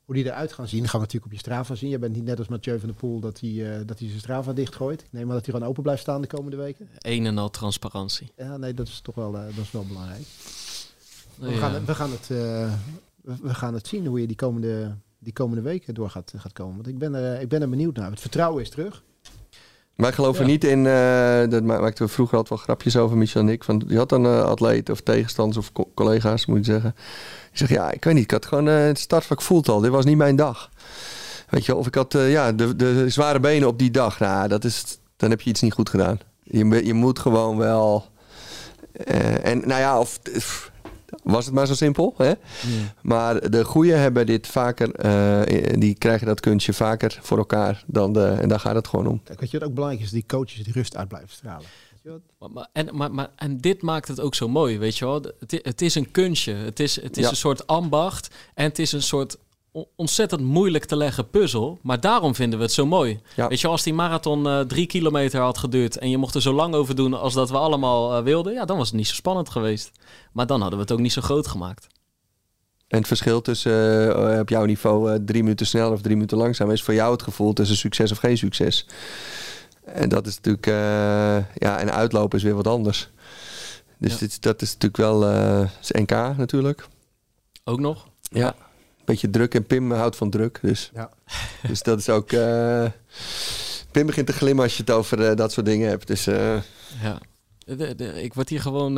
hoe die eruit gaan zien. Gaan we natuurlijk op je Strava zien. Je bent niet net als Mathieu van der Poel dat hij, eh, dat hij zijn Strava dichtgooit. Ik neem maar dat hij gewoon open blijft staan de komende weken. Een en al transparantie. Ja, nee, dat is toch wel, eh, dat is wel belangrijk. We, Ja. gaan, het- we, gaan het, eh, we, gaan het zien hoe je die komende, die komende weken door gaat, gaat komen. Want ik ben, er, ik ben er benieuwd naar. Het vertrouwen is terug. wij geloven Ja. niet in, eh dat ma- maakten we vroeger altijd wel grapjes over, Michel en ik. Van, je had dan eh atleten of tegenstanders of co- collega's, moet je zeggen. Zeggen, ja, ik weet niet, ik had gewoon eh, het startvak voelt al. Dit was niet mijn dag. Weet je, of ik had eh, ja, de, de zware benen op die dag. Nou, dat is, dan heb je iets niet goed gedaan. Je, je moet gewoon wel... eh, en nou ja, of... was het maar zo simpel, hè? Maar de goeie hebben dit vaker, die krijgen dat kunstje vaker voor elkaar dan de, en daar gaat het gewoon om. Kijk, weet je wat ook belangrijk is? Die coaches die rust uit blijven stralen. Weet je wat? Maar, maar, en, maar, maar, en dit maakt het ook zo mooi, weet je wel. Het, het is een kunstje. Het is, het is Ja. een soort ambacht. En het is een soort on- ontzettend moeilijk te leggen puzzel. Maar daarom vinden we het zo mooi. Ja. Weet je wel, als die marathon eh, drie kilometer had geduurd... en je mocht er zo lang over doen als dat we allemaal eh, wilden... ja, dan was het niet zo spannend geweest. Maar dan hadden we het ook niet zo groot gemaakt. En het verschil tussen eh, op jouw niveau drie minuten snel of drie minuten langzaam is voor jou het gevoel tussen succes of geen succes. En dat is natuurlijk, eh, ja, en uitlopen is weer wat anders. Dus Ja. dit, dat is natuurlijk wel eh, is NK natuurlijk. Ook nog? Ja. Beetje druk en Pim houdt van druk. Dus, Ja. dus dat is ook. eh, Pim begint te glimmen als je het over dat soort dingen hebt. Dus Ja. De- de- ik word hier gewoon...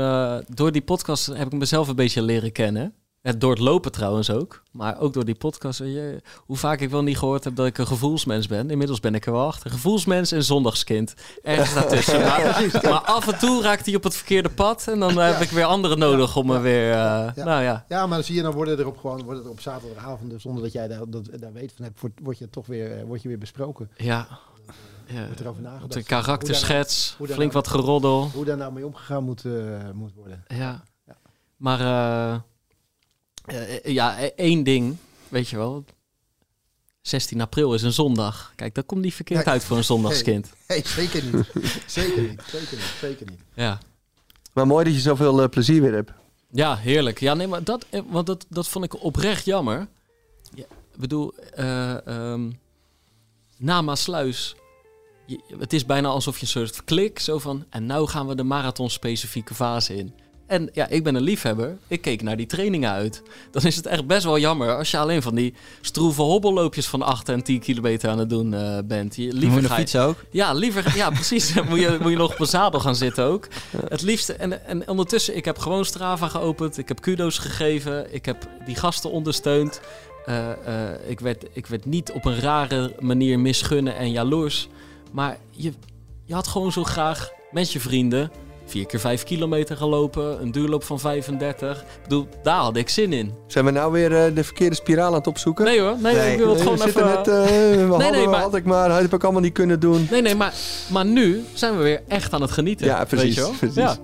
door die podcast heb ik mezelf een beetje leren kennen. En door het lopen trouwens ook. Maar ook door die podcast. je, hoe vaak ik wel niet gehoord heb dat ik een gevoelsmens ben. Inmiddels ben ik er wel achter. Gevoelsmens en zondagskind. Ergens daartussen. Maar, maar af en toe raakt hij op het verkeerde pad. En dan heb ik weer anderen nodig om me weer... eh, Nou ja. Ja, maar dan zie je, dan worden er op, gewoon, worden er op zaterdagavonden, zonder dat jij daar, dat, daar weet van hebt, wordt, word je toch weer, eh, wordt je weer besproken. Ja. ja. Wordt erover nagedacht. Een karakterschets. daar Flink nou- wat geroddel. hoe daar nou mee omgegaan moet, eh, moet worden. Ja. Ja. Maar eh, eh, ja, e- één ding, weet je wel. 16 april is een zondag. Kijk, dat komt niet verkeerd Nee. uit voor een zondagskind. Nee, zeker niet. zeker niet. Zeker niet. Zeker niet. Ja. maar mooi dat je zoveel eh, plezier weer hebt. Ja, heerlijk. Ja, nee, maar dat, eh, want dat, dat vond ik oprecht jammer. Ja, ik bedoel, eh ehm na Maasluis, je- het is bijna alsof je een soort klik, zo van, en nou gaan we de marathon-specifieke fase in. En ja, ik ben een liefhebber. Ik keek naar die trainingen uit. Dan is het echt best wel jammer als je alleen van die stroeve hobbelloopjes van 8 en 10 kilometer aan het doen eh, bent. Je, Moet liever je nog ga je- fietsen ook? ja, liever, ja, precies. moet, je, moet je nog op een zadel gaan zitten ook. Het liefste. En, en ondertussen, ik heb gewoon Strava geopend. Ik heb kudo's gegeven. Ik heb die gasten ondersteund. Eh, eh, ik, werd, ik werd niet op een rare manier misgunnen en jaloers. Maar je, je had gewoon zo graag met je vrienden vier keer vijf kilometer gelopen. Een duurloop van 35. Ik bedoel, daar had ik zin in. Zijn we nou weer eh, de verkeerde spiraal aan het opzoeken? Nee hoor, nee, Nee. ik wil het Nee, gewoon we even... zitten net, eh, we hadden, nee, maar- had ik maar, dat heb ik allemaal niet kunnen doen. Nee, nee, maar, maar nu zijn we weer echt aan het genieten. Ja, precies, Weet je wel? precies. Ja.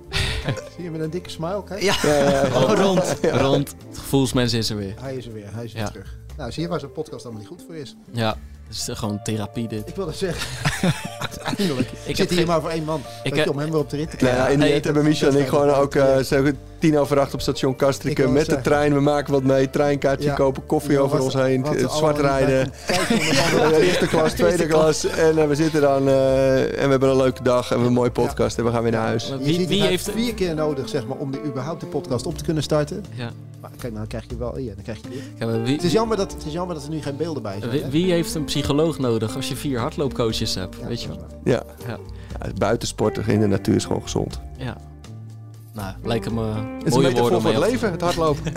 Zie je met een dikke smile? Kijk. Ja, Ja, ja, ja. oh, rond. Rond. Het gevoelsmens is er weer. Hij is er weer. Hij is weer terug. Nou, zie je waar zo'n podcast allemaal niet goed voor is. Ja, is eh, gewoon therapie dit. Ik wilde zeggen, uiteindelijk heb zit hier geen- maar voor één man. Ik heb- om hem weer op de rit te Nou krijgen. ja, in de Nee, end hebben Michel en ik gewoon ook uh, zo tien over acht op station Ik Kastriken wil met de trein. We maken wat mee, treinkaartje Ja. kopen, koffie Ja, over wat- ons heen, wat eh, zwart rijden. eerste klas, tweede klas. En eh, we zitten dan eh, en we hebben een leuke dag en we hebben een mooie podcast en we gaan weer naar huis. Je Wie, ziet, wie het heeft... vier keer nodig zeg maar, om de, überhaupt de podcast op te kunnen starten. Ja, Maar kijk, nou krijg je wel... Ja, dan krijg je ja, wie, Het is, jammer dat, het is jammer dat er nu geen beelden bij zijn. wie, heeft een psycholoog nodig als je vier hardloopcoaches hebt? Ja, weet je wel? waar. Ja. Ja. ja buitensporten in de natuur is gewoon gezond. Ja. Nou, lijken me Het is een mooie woorden om voor mee het leven, het hardlopen.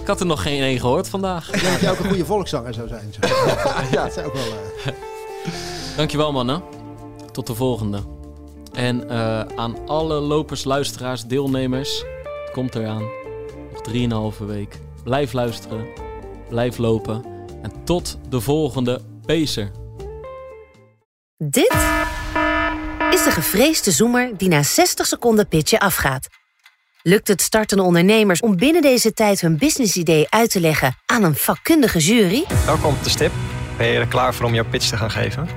Ik had er nog geen één gehoord vandaag. Ik denk dat jij ook een goede volkszanger zou zijn. Zo. Ja. Dat zou ook wel... eh, Dankjewel mannen. Tot de volgende. En eh, aan alle lopers, luisteraars, deelnemers. Het komt eraan. Nog 3,5 week. Blijf luisteren. Blijf lopen. En tot de volgende Pacer. Dit is de gevreesde zoemer die na 60 seconden pitchen afgaat. Lukt het startende ondernemers om binnen deze tijd hun businessidee uit te leggen aan een vakkundige jury? Welkom op de stip. Ben je er klaar voor om jouw pitch te gaan geven?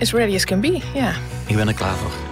As ready as can be, ja. Ik ben er klaar voor.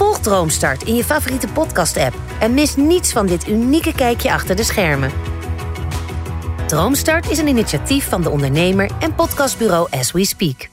Volg Droomstart in je favoriete podcast-app en mis niets van dit unieke kijkje achter de schermen. Droomstart is een initiatief van de ondernemer en podcastbureau As We Speak.